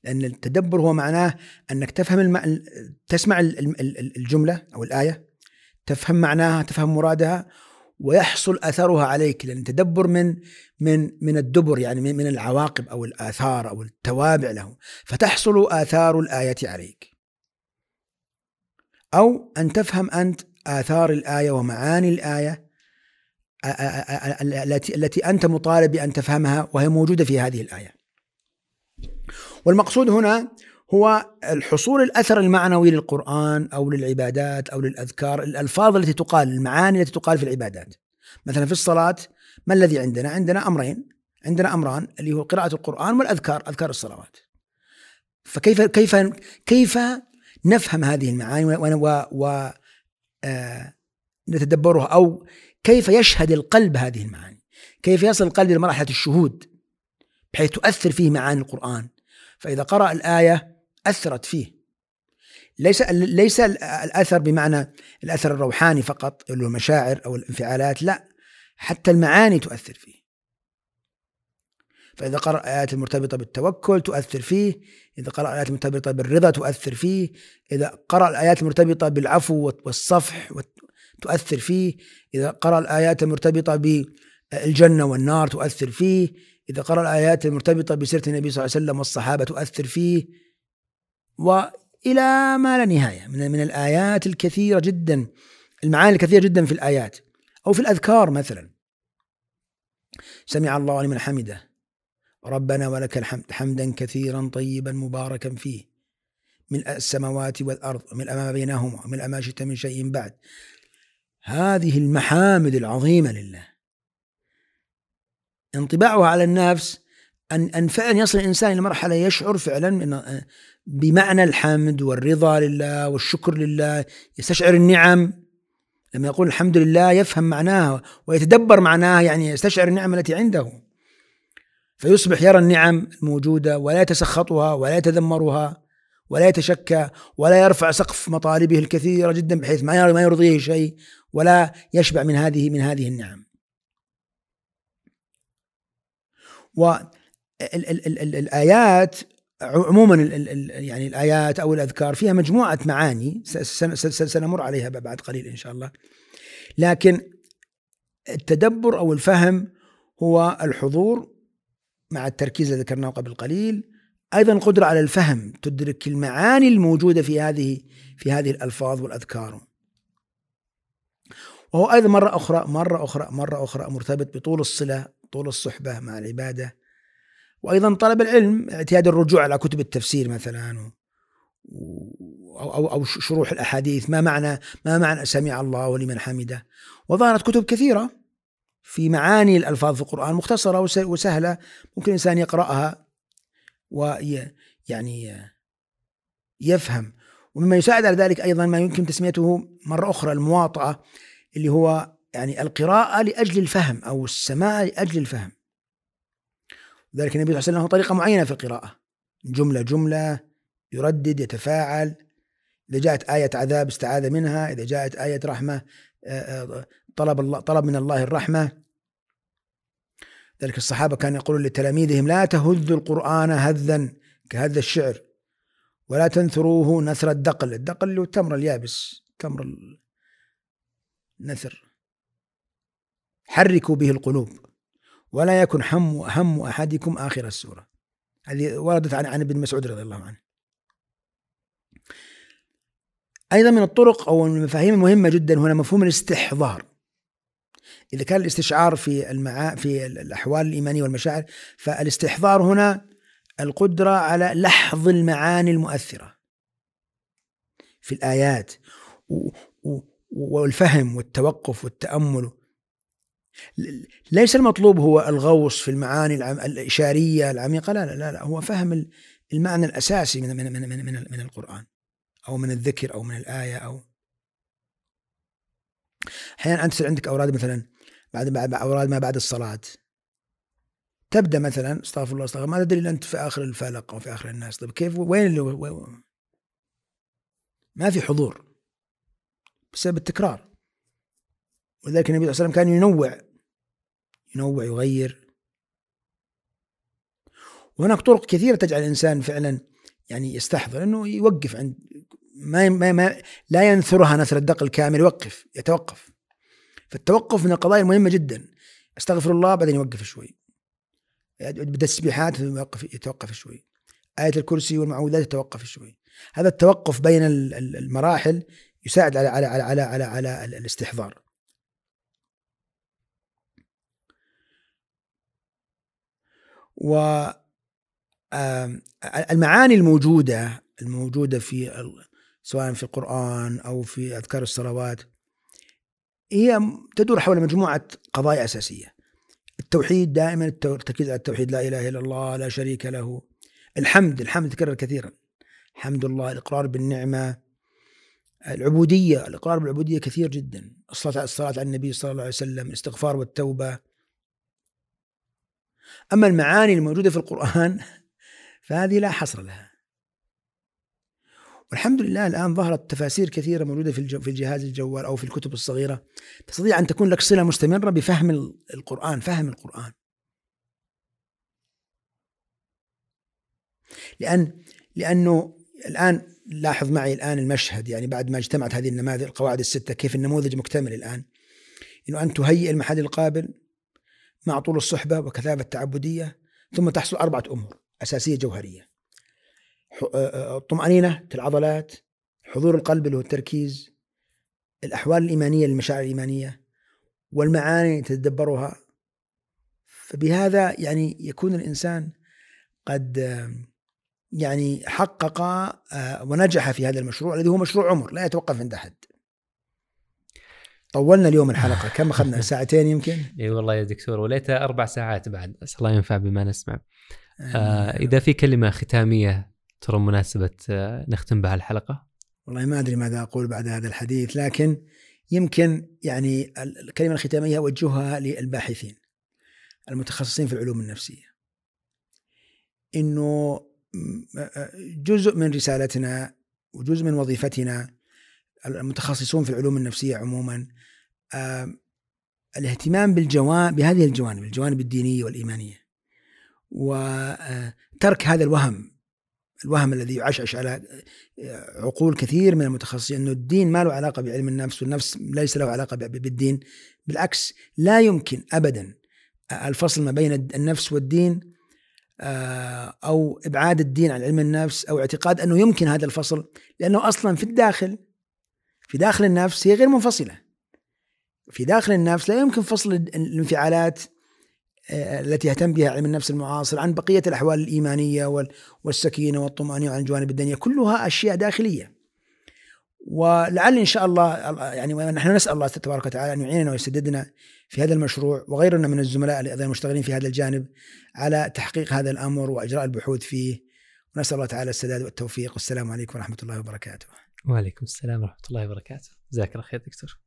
لأن التدبر هو معناه أنك تفهم الم... تسمع الجملة أو الآية تفهم معناها تفهم مرادها ويحصل أثرها عليك لأن التدبر من من من الدبر يعني من العواقب أو الآثار أو التوابع له فتحصل آثار الآية عليك. أو أن تفهم أنت آثار الآية ومعاني الآية التي التي أنت مطالب بأن تفهمها وهي موجودة في هذه الآية. والمقصود هنا هو الحصول الأثر المعنوي للقرآن أو للعبادات أو للأذكار الألفاظ التي تقال المعاني التي تقال في العبادات. مثلا في الصلاة ما الذي عندنا؟ عندنا أمرين. عندنا أمران اللي هو قراءة القرآن والأذكار أذكار الصلوات. فكيف كيف كيف نفهم هذه المعاني و, و آه نتدبرها؟ أو كيف يشهد القلب هذه المعاني؟ كيف يصل القلب إلى مرحلة الشهود بحيث تؤثر فيه معاني القرآن؟ فإذا قرأ الآية أثرت فيه. ليس ليس الأثر بمعنى الأثر الروحاني فقط اللي هو المشاعر أو الانفعالات لا حتى المعاني تؤثر فيه. فإذا قرأ الآيات المرتبطة بالتوكل تؤثر فيه إذا قرأ الآيات المرتبطة بالرضا تؤثر فيه إذا قرأ الآيات المرتبطة بالعفو والصفح تؤثر فيه إذا قرأ الآيات المرتبطة بالجنة والنار تؤثر فيه إذا قرأ الآيات المرتبطة بسيرة النبي صلى الله عليه وسلم والصحابة تؤثر فيه. وإلى ما لا نهاية من, من الآيات الكثيرة جدا المعاني الكثيرة جدا في الآيات أو في الأذكار مثلا. سمع الله لمن حمده. ربنا ولك الحمد حمدا كثيرا طيبا مباركا فيه. من السماوات والأرض من ما بينهما من ما شئت من شيء بعد. هذه المحامد العظيمة لله. انطباعها على النفس أن أن فعلا يصل الإنسان إلى مرحلة يشعر فعلا بمعنى الحمد والرضا لله والشكر لله يستشعر النعم لما يقول الحمد لله يفهم معناها ويتدبر معناها يعني يستشعر النعم التي عنده فيصبح يرى النعم الموجودة ولا يتسخطها ولا يتذمرها ولا يتشكى ولا يرفع سقف مطالبه الكثيرة جدا بحيث ما ما يرضيه شيء ولا يشبع من هذه من هذه النعم. والآيات عموما يعني الآيات أو الأذكار فيها مجموعة معاني سنمر عليها بعد قليل إن شاء الله. لكن التدبر أو الفهم هو الحضور مع التركيز الذي ذكرناه قبل قليل أيضا القدره على الفهم تدرك المعاني الموجودة في هذه في هذه الألفاظ والأذكار. وهو أيضا مرة أخرى مرة أخرى مرة أخرى مرتبط بطول الصلة طول الصحبة مع العبادة وأيضا طلب العلم اعتياد الرجوع على كتب التفسير مثلا أو, أو, أو شروح الأحاديث ما معنى ما معنى سمع الله ولمن حمده. وظهرت كتب كثيرة في معاني الألفاظ في القرآن مختصرة وسهلة ممكن الإنسان يقرأها ويعني يفهم. ومما يساعد على ذلك أيضا ما يمكن تسميته مرة أخرى المواطأة اللي هو يعني القراءة لأجل الفهم أو السماع لأجل الفهم. ذلك النبي صلى الله عليه وسلم له طريقة معينة في القراءة. جملة جملة يردد يتفاعل. إذا جاءت آية عذاب استعاذ منها إذا جاءت آية رحمة طلب الله طلب من الله الرحمة. ذلك الصحابة كانوا يقولون لتلاميذهم لا تهذوا القرآن هذا كهذا الشعر ولا تنثروه نثر الدقل. الدقل اللي هو التمر اليابس تمر النثر حركوا به القلوب. ولا يكن هم هم أحدكم آخر السورة. هذه وردت عن عن ابن مسعود رضي الله عنه. أيضا من الطرق أو المفاهيم المهمة جدا هنا مفهوم الاستحضار. إذا كان الاستشعار في المعا في الأحوال الإيمانية والمشاعر فالاستحضار هنا القدرة على لحظ المعاني المؤثرة. في الآيات والفهم والتوقف والتأمل ليس المطلوب هو الغوص في المعاني الإشارية العميقة لا لا لا هو فهم المعنى الأساسي من من من من, من, من القرآن أو من الذكر أو من الآية أو أحيانا أنت عندك أوراد مثلا بعد بعد أوراد ما بعد الصلاة. تبدأ مثلا استغفر الله استغفر ما تدري إلا أنت في آخر الفلق أو في آخر الناس. طيب كيف وين اللي ما في حضور بسبب التكرار. ولذلك النبي صلى الله عليه وسلم كان ينوع ينوع يغير. وهناك طرق كثيرة تجعل الإنسان فعلا يعني يستحضر أنه يوقف عند ما, ما, ما لا ينثرها نثر الدق الكامل يوقف يتوقف. فالتوقف من القضايا المهمة جدا. أستغفر الله بعدين يوقف شوي. بالتسبيحات يوقف يتوقف شوي. آية الكرسي والمعوذات يتوقف شوي. هذا التوقف بين المراحل يساعد على على على على, على, على الاستحضار. و المعاني الموجودة الموجودة في سواء في القرآن أو في أذكار الصلوات هي تدور حول مجموعة قضايا أساسية. التوحيد دائما التركيز على التوحيد لا إله إلا الله لا شريك له. الحمد الحمد تكرر كثيرا. حمد الله الإقرار بالنعمة. العبودية الإقرار بالعبودية كثير جدا. الصلاة على النبي صلى الله عليه وسلم الاستغفار والتوبة. أما المعاني الموجودة في القرآن [laughs] فهذه لا حصر لها. والحمد لله الآن ظهرت تفاسير كثيرة موجودة في في الجهاز الجوال أو في الكتب الصغيرة تستطيع أن تكون لك صلة مستمرة بفهم القرآن فهم القرآن. لأن لأنه الآن لاحظ معي الآن المشهد يعني بعد ما اجتمعت هذه النماذج القواعد الستة كيف النموذج مكتمل الآن. أنه أن تهيئ المحل القابل مع طول الصحبة وكثافة التعبدية ثم تحصل أربعة أمور أساسية جوهرية. الطمأنينة العضلات حضور القلب اللي هو التركيز الأحوال الإيمانية للمشاعر الإيمانية والمعاني تتدبرها. فبهذا يعني يكون الإنسان قد يعني حقق ونجح في هذا المشروع الذي هو مشروع عمر لا يتوقف عند أحد. طولنا اليوم الحلقة. كم أخذنا؟ [laughs] ساعتين يمكن؟ إي والله يا دكتور وليتها أربع ساعات بعد. أسأل الله ينفع بما نسمع. آه إذا في كلمة ختامية ترى مناسبة آه نختم بها الحلقة؟ والله ما أدري ماذا أقول بعد هذا الحديث لكن يمكن يعني الكلمة الختامية أوجهها للباحثين المتخصصين في العلوم النفسية. إنه جزء من رسالتنا وجزء من وظيفتنا المتخصصون في العلوم النفسية عموما الاهتمام بالجوانب بهذه الجوانب الجوانب الدينية والإيمانية. وترك هذا الوهم الوهم الذي يعشعش على عقول كثير من المتخصصين إنه الدين ما له علاقة بعلم النفس والنفس ليس له علاقة بالدين. بالعكس لا يمكن ابدا الفصل ما بين النفس والدين أو إبعاد الدين عن علم النفس أو اعتقاد أنه يمكن هذا الفصل لأنه أصلا في الداخل في داخل النفس هي غير منفصلة. في داخل النفس لا يمكن فصل الانفعالات آه، التي يهتم بها علم النفس المعاصر عن بقية الأحوال الإيمانية والسكينة والطمأنينة وعن الجوانب الدنيا كلها أشياء داخلية ولعل إن شاء الله يعني نحن نسأل الله تبارك وتعالى أن يعيننا ويسددنا في هذا المشروع وغيرنا من الزملاء أيضا المشتغلين في هذا الجانب على تحقيق هذا الأمر وإجراء البحوث فيه ونسأل الله تعالى السداد والتوفيق والسلام عليكم ورحمة الله وبركاته. وعليكم السلام ورحمة الله وبركاته. جزاك الله خير دكتور.